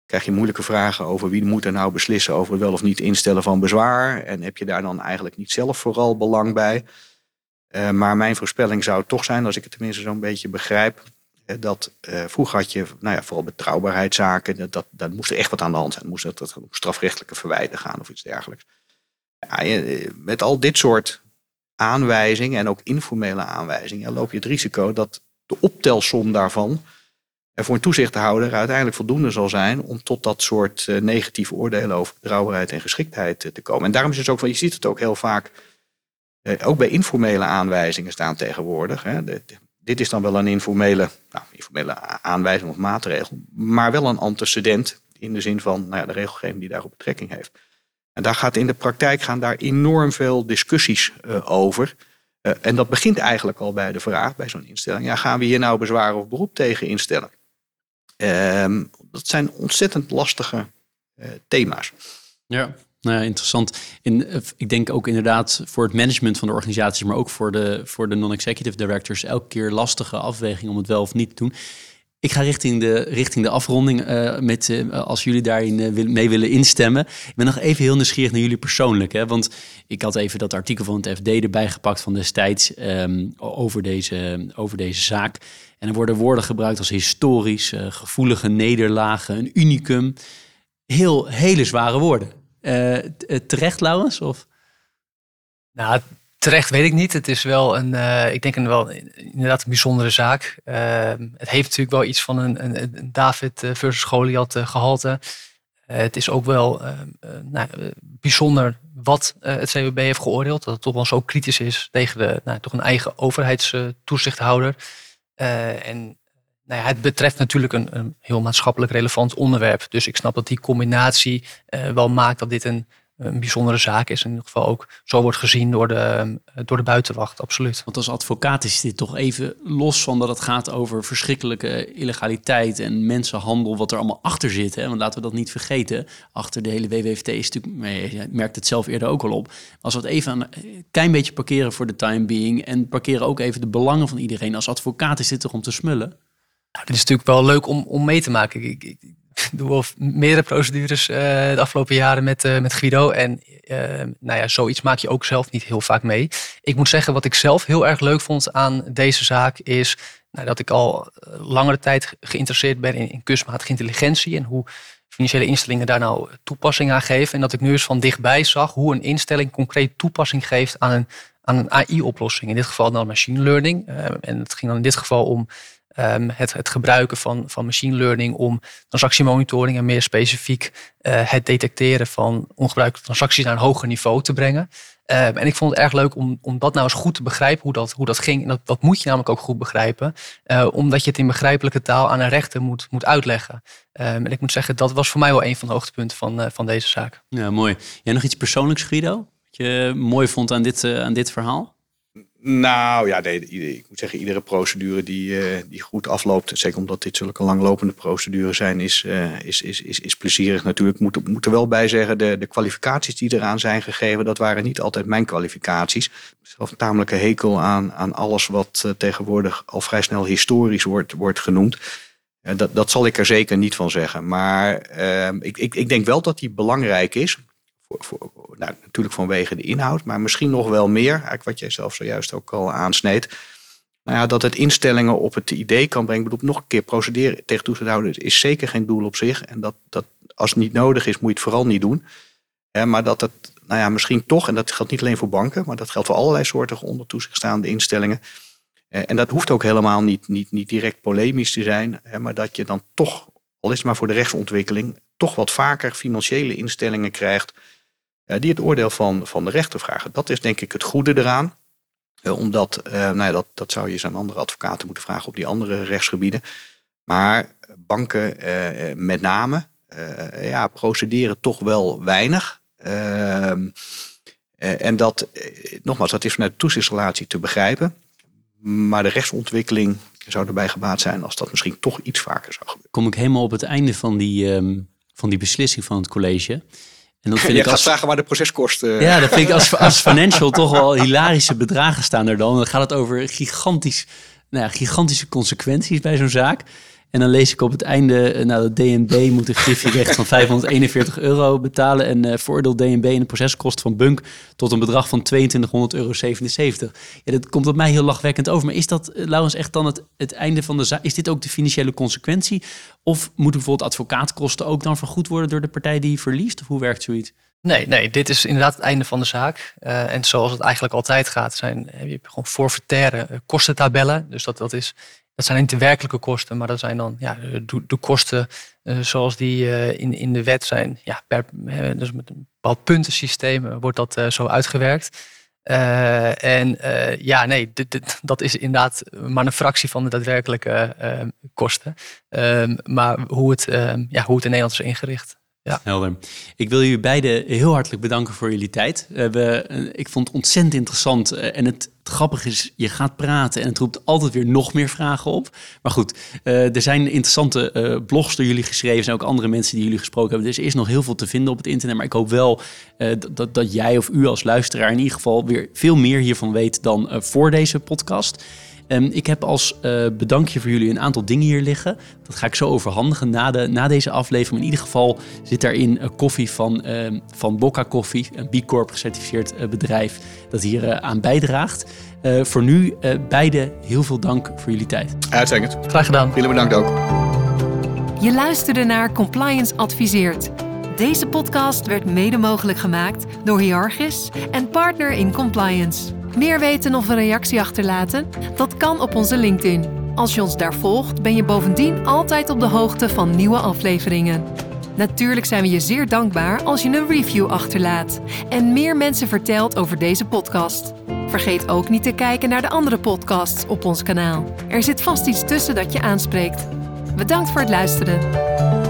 Krijg je moeilijke vragen over wie moet er nou beslissen over wel of niet instellen van bezwaar. En heb je daar dan eigenlijk niet zelf vooral belang bij. Uh, maar mijn voorspelling zou toch zijn, als ik het tenminste zo'n beetje begrijp, dat uh, vroeger had je, nou ja, vooral betrouwbaarheidszaken, dat, dat, moest er echt wat aan de hand zijn. Moest dat, strafrechtelijke verwijden gaan of iets dergelijks. Ja, je, met al dit soort aanwijzingen en ook informele aanwijzingen loop je het risico dat de optelsom daarvan voor een toezichthouder uiteindelijk voldoende zal zijn om tot dat soort uh, negatieve oordelen over betrouwbaarheid en geschiktheid te komen. En daarom is het ook van, je ziet het ook heel vaak, ook bij informele aanwijzingen staan tegenwoordig. Hè, dit is dan wel een informele, nou, informele aanwijzing of maatregel, maar wel een antecedent in de zin van nou ja, de regelgeving die daarop betrekking heeft. En daar gaat in de praktijk gaan daar enorm veel discussies uh, over. Uh, en dat begint eigenlijk al bij de vraag bij zo'n instelling: ja, gaan we hier nou bezwaar of beroep tegen instellen? Uh, dat zijn ontzettend lastige uh, thema's. Ja. Nou ja, interessant. In, eh, ik denk ook inderdaad voor het management van de organisaties, maar ook voor de, voor de non-executive directors, elke keer lastige afweging om het wel of niet te doen. Ik ga richting de, richting de afronding uh, met, uh, als jullie daarin mee willen instemmen. Ik ben nog even heel nieuwsgierig naar jullie persoonlijk. Hè? Want ik had even dat artikel van het FD erbij gepakt van destijds um, over, deze, over deze zaak. En er worden woorden gebruikt als historisch, gevoelige nederlagen, een unicum. Heel, hele zware woorden. Uh, terecht, Laurens? Of? Nou, terecht weet ik niet. Het is wel een, uh, ik denk een wel inderdaad een bijzondere zaak. Uh, het heeft natuurlijk wel iets van een, een, David versus Goliath gehalte. het is ook wel nou, bijzonder wat het CWB heeft geoordeeld. Dat het toch wel zo kritisch is tegen de, nou, toch een eigen overheidstoezichthouder. en nou ja, het betreft natuurlijk een, een, heel maatschappelijk relevant onderwerp. Dus ik snap dat die combinatie uh, wel maakt dat dit een, een bijzondere zaak is. In ieder geval ook zo wordt gezien door de, door de buitenwacht, absoluut. Want als advocaat is dit toch even los van dat het gaat over verschrikkelijke illegaliteit en mensenhandel, wat er allemaal achter zit. Hè? Want laten we dat niet vergeten. Achter de hele WWFT is natuurlijk, je merkt het zelf eerder ook al op. Als we het even een klein beetje parkeren voor de time being en parkeren ook even de belangen van iedereen. Als advocaat is dit toch om te smullen? Nou, dit is natuurlijk wel leuk om, om mee te maken. Ik, ik, doe wel meerdere procedures uh, de afgelopen jaren met, uh, met Guido. En uh, nou ja, zoiets maak je ook zelf niet heel vaak mee. Ik moet zeggen, wat ik zelf heel erg leuk vond aan deze zaak is nou, dat ik al langere tijd geïnteresseerd ben in, in kunstmatige intelligentie en hoe financiële instellingen daar nou toepassing aan geven. En dat ik nu eens van dichtbij zag hoe een instelling concreet toepassing geeft aan een, aan een AI-oplossing. In dit geval dan machine learning. en het ging dan in dit geval om um, het, het gebruiken van, van machine learning om transactiemonitoring en meer specifiek uh, het detecteren van ongebruikte transacties naar een hoger niveau te brengen. Um, en ik vond het erg leuk om, om dat nou eens goed te begrijpen, hoe dat, hoe dat ging. En dat, dat moet je namelijk ook goed begrijpen, uh, omdat je het in begrijpelijke taal aan een rechter moet, moet uitleggen. Um, en ik moet zeggen, dat was voor mij wel een van de hoogtepunten van, uh, van deze zaak. Ja, mooi. Jij nog iets persoonlijks, Guido? Wat je mooi vond aan dit, aan dit verhaal? Nou ja, nee, ik moet zeggen, iedere procedure die, uh, die goed afloopt, zeker omdat dit zulke langlopende procedures zijn, is, uh, is, is, is, plezierig natuurlijk. Ik moet, er wel bij zeggen, de, de kwalificaties die eraan zijn gegeven, dat waren niet altijd mijn kwalificaties. Zelf een tamelijke hekel aan, aan alles wat uh, tegenwoordig al vrij snel historisch wordt, wordt genoemd. dat, dat zal ik er zeker niet van zeggen. Maar ehm, ik, ik, ik denk wel dat die belangrijk is. Voor, voor, nou, natuurlijk vanwege de inhoud, maar misschien nog wel meer, eigenlijk wat jij zelf zojuist ook al aansneed. Nou ja, dat het instellingen op het idee kan brengen. Ik bedoel, nog een keer procederen tegen toezichthouders is zeker geen doel op zich. En dat, dat als het niet nodig is, moet je het vooral niet doen. maar dat het, nou ja, misschien toch, en dat geldt niet alleen voor banken, maar dat geldt voor allerlei soorten onder toezicht staande instellingen. en dat hoeft ook helemaal niet, niet, niet direct polemisch te zijn, maar dat je dan toch, al is het maar voor de rechtsontwikkeling, toch wat vaker financiële instellingen krijgt eh, die het oordeel van, van de rechter vragen. Dat is denk ik het goede eraan. Uh, omdat, uh, nou ja, dat, dat zou je eens aan andere advocaten moeten vragen op die andere rechtsgebieden. Maar banken met name ja, procederen toch wel weinig. Ehm, en dat, nogmaals, dat is vanuit de toezichtsrelatie te begrijpen. Maar de rechtsontwikkeling zou erbij gebaat zijn als dat misschien toch iets vaker zou gebeuren. Kom ik helemaal op het einde van die, um, van die beslissing van het college. En dat vind Je ik gaat als, vragen waar de proceskosten... Ja, dat vind ik als, als financial toch wel hilarische bedragen staan er dan. Dan gaat het over gigantisch, nou ja, gigantische consequenties bij zo'n zaak. En dan lees ik op het einde, uh, nou, de DNB moet een griffierecht van 541 euro betalen. En uh, veroordeelt DNB in een proceskost van Bunk tot een bedrag van 2200 euro 77. Ja, dat komt op mij heel lachwekkend over. Maar is dat, uh, Laurens, echt dan het, einde van de zaak? Is dit ook de financiële consequentie? Of moeten bijvoorbeeld advocaatkosten ook dan vergoed worden door de partij die verliest? Of hoe werkt zoiets? Nee, nee, dit is inderdaad het einde van de zaak. En zoals het eigenlijk altijd gaat, zijn, heb je gewoon forfaitaire kostentabellen. Dus dat, dat is dat zijn niet de werkelijke kosten, maar dat zijn dan ja, de, de kosten uh, zoals die uh, in, in de wet zijn. Ja, per, dus met een bepaald puntensysteem wordt dat zo uitgewerkt. en ja, nee, dit, dat is inderdaad maar een fractie van de daadwerkelijke kosten. Ehm, maar hoe het, ehm, ja, hoe het in Nederland is ingericht. Ja. Helder. Ik wil jullie beiden heel hartelijk bedanken voor jullie tijd. We eh, ik vond het ontzettend interessant. Eh, en het, grappige is, je gaat praten en het roept altijd weer nog meer vragen op. Maar goed, uh, er zijn interessante blogs door jullie geschreven. Er zijn ook andere mensen die jullie gesproken hebben. Dus er is nog heel veel te vinden op het internet. Maar ik hoop wel dat, dat jij of u als luisteraar in ieder geval weer veel meer hiervan weet dan voor deze podcast. Um, ik heb als uh, bedankje voor jullie een aantal dingen hier liggen. Dat ga ik zo overhandigen na, de, na deze aflevering. In ieder geval zit daarin een koffie van, uh, van Bocca Koffie, een B Corp gecertificeerd uh, bedrijf dat hier uh, aan bijdraagt. voor nu beide heel veel dank voor jullie tijd. Uitstekend. Graag gedaan. Jullie bedankt ook. Je luisterde naar Compliance Adviseert. Deze podcast werd mede mogelijk gemaakt door Hiargis en Partner in Compliance. Meer weten of een reactie achterlaten? Dat kan op onze LinkedIn. Als je ons daar volgt, ben je bovendien altijd op de hoogte van nieuwe afleveringen. Natuurlijk zijn we je zeer dankbaar als je een review achterlaat en meer mensen vertelt over deze podcast. Vergeet ook niet te kijken naar de andere podcasts op ons kanaal. Er zit vast iets tussen dat je aanspreekt. Bedankt voor het luisteren.